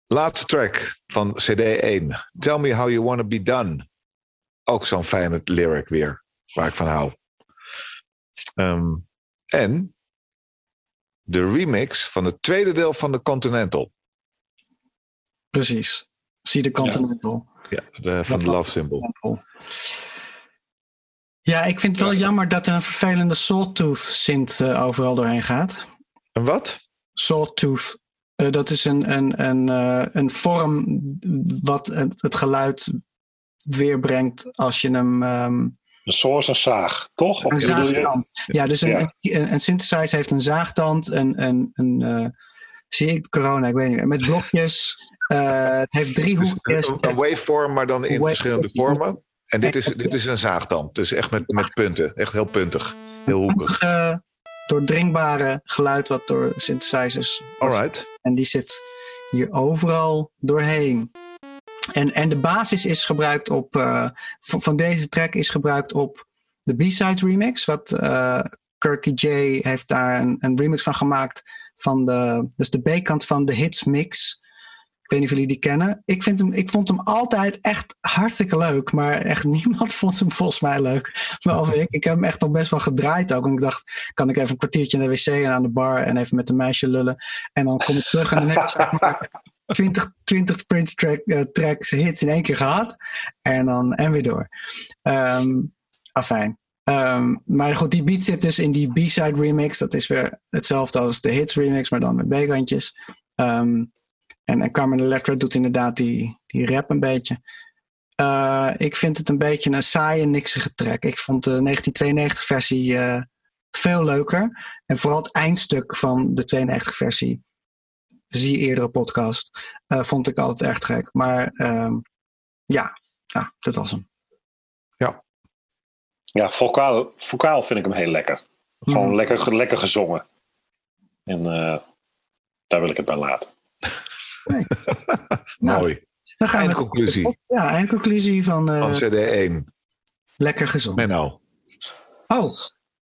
Laatste track van CD1. Tell me how you wanna be done. Ook zo'n fijne lyric weer, waar ik van hou. Ehm, en de remix van het tweede deel van de Continental. Precies. Zie de Continental. Ja, de, van de Love Symbol. Ja, ik vind het wel jammer dat er een vervelende Sawtooth synth eh, overal doorheen gaat. En wat? Sawtooth. Eh, dat is een, een, een, eh, een vorm wat het, het geluid weerbrengt als je hem... ehm, Een source en zaag, toch? Of een zaagtand. Ja, dus een, Ja. een, een synthesizer heeft een zaagtand. Een, een, een, eh, zie ik corona, ik weet niet meer. Met blokjes. Eh, het heeft drie Dus hoekjes. een, een waveform, maar dan in Wave- verschillende vormen. En dit is, dit is een zaagtand. Dus echt met, met punten. Echt heel puntig. Heel hoekig. Eh, doordringbare geluid wat door synthesizers Alright. En die zit hier overal doorheen. En, en de basis is gebruikt op. eh, van deze track is gebruikt op de B-side remix. Wat eh Kirky J heeft daar een, een remix van gemaakt. Van de, dus de B-kant van de hits mix. Weet niet of jullie die kennen. Ik, vind hem, ik vond hem altijd echt hartstikke leuk. Maar echt niemand vond hem volgens mij leuk. Behalve ik. Ik heb hem echt nog best wel gedraaid ook. En ik dacht, kan ik even een kwartiertje naar de wc en aan de bar. En even met een meisje lullen. En dan kom ik terug en dan heb ik zeg maar 20, 20 Prince track, uh, tracks hits in één keer gehad. En dan en weer door. Um, afijn. Um, maar goed, die beat zit dus in die B-side remix. Dat is weer hetzelfde als de hits remix, maar dan met B-kantjes. Um, en, en Carmen Electra doet inderdaad die, die rap een beetje. Uh, ik vind het een beetje een saaie, niksige track. Ik vond de 1992 versie uh, veel leuker. En vooral het eindstuk van de 92 versie, zie eerdere podcast, uh, vond ik altijd echt gek. Maar um, ja, ja, dat was hem. Ja. Ja, vocaal, vocaal vind ik hem heel lekker. Gewoon hmm. lekker, lekker gezongen. En daar wil ik het bij laten. Nee. nou, Mooi. Dan gaan eindconclusie. We, ja, eindconclusie van, uh, van CD1. Lekker gezond. Menno. Oh.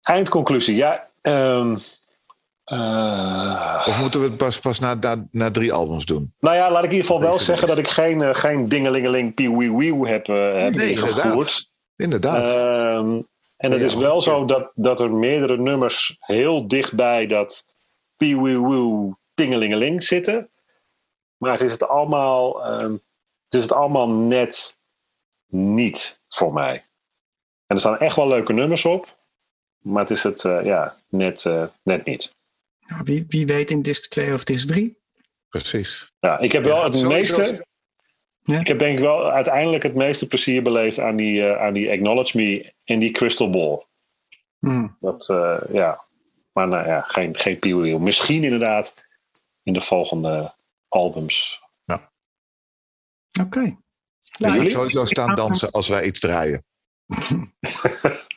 Eindconclusie, ja. Um, uh, of moeten we het pas, pas na, na, na, drie albums doen? Nou ja, laat ik in ieder geval wel zeggen dat ik geen, uh, geen dingelingeling pieuwieuw heb, uh, heb nee, ingevoerd. Inderdaad. Um, en het ja, is wel zo dat, dat er meerdere nummers heel dichtbij dat pieuwieuw tingelingeling zitten. Maar het is het allemaal, het is het allemaal net niet voor mij. En er staan echt wel leuke nummers op. Maar het is het uh, ja, net, uh, net niet. Nou, wie, wie weet in disc 2 of disc 3? Precies. Ja, ik heb wel het meeste. Ja? Ik heb denk ik wel uiteindelijk het meeste plezier beleefd aan die, uh, aan die Acknowledge Me en die Crystal Ball. Hmm. Dat, ja. Maar nou ja, geen, geen Misschien inderdaad in de volgende albums. Ja. Oké. Okay. Ja, sowieso staan dansen als wij iets draaien.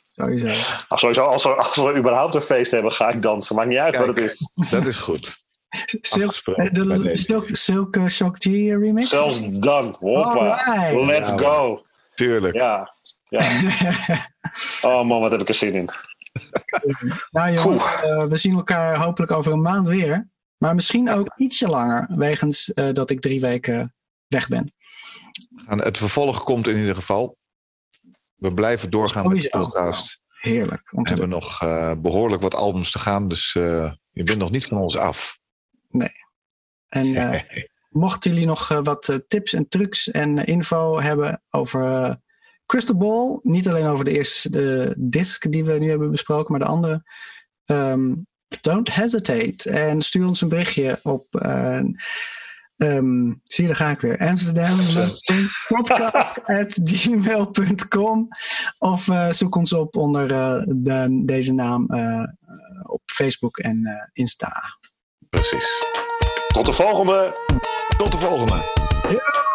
sowieso. Ach, sowieso als, we, als we überhaupt een feest hebben, ga ik dansen. Maakt niet uit Kijk, wat het is. Dat is goed. Silk, de Silk, Silk uh, Shock G remix? Zelfs dan. Hoppa. Let's ja, go. Tuurlijk. Ja. ja. oh man, wat heb ik er zin in. nou jongens, uh, we zien elkaar hopelijk over een maand weer. Maar misschien ook ietsje langer, wegens uh, dat ik drie weken weg ben. Het vervolg komt in ieder geval. We blijven doorgaan met de podcast. Heerlijk. We hebben nog uh, behoorlijk wat albums te gaan, dus uh, je bent nog niet van ons af. Nee. En mochten jullie nog wat tips en trucs en info hebben over Crystal Ball, niet alleen over de eerste de disc die we nu hebben besproken, maar de andere. Um, don't hesitate. En stuur ons een berichtje op. Uh, um, zie je, daar ga ik weer. Amsterdam.podcast.gmail.com Of uh, zoek ons op onder uh, de, deze naam op Facebook en Insta. Precies. Tot de volgende. Tot de volgende. Ja.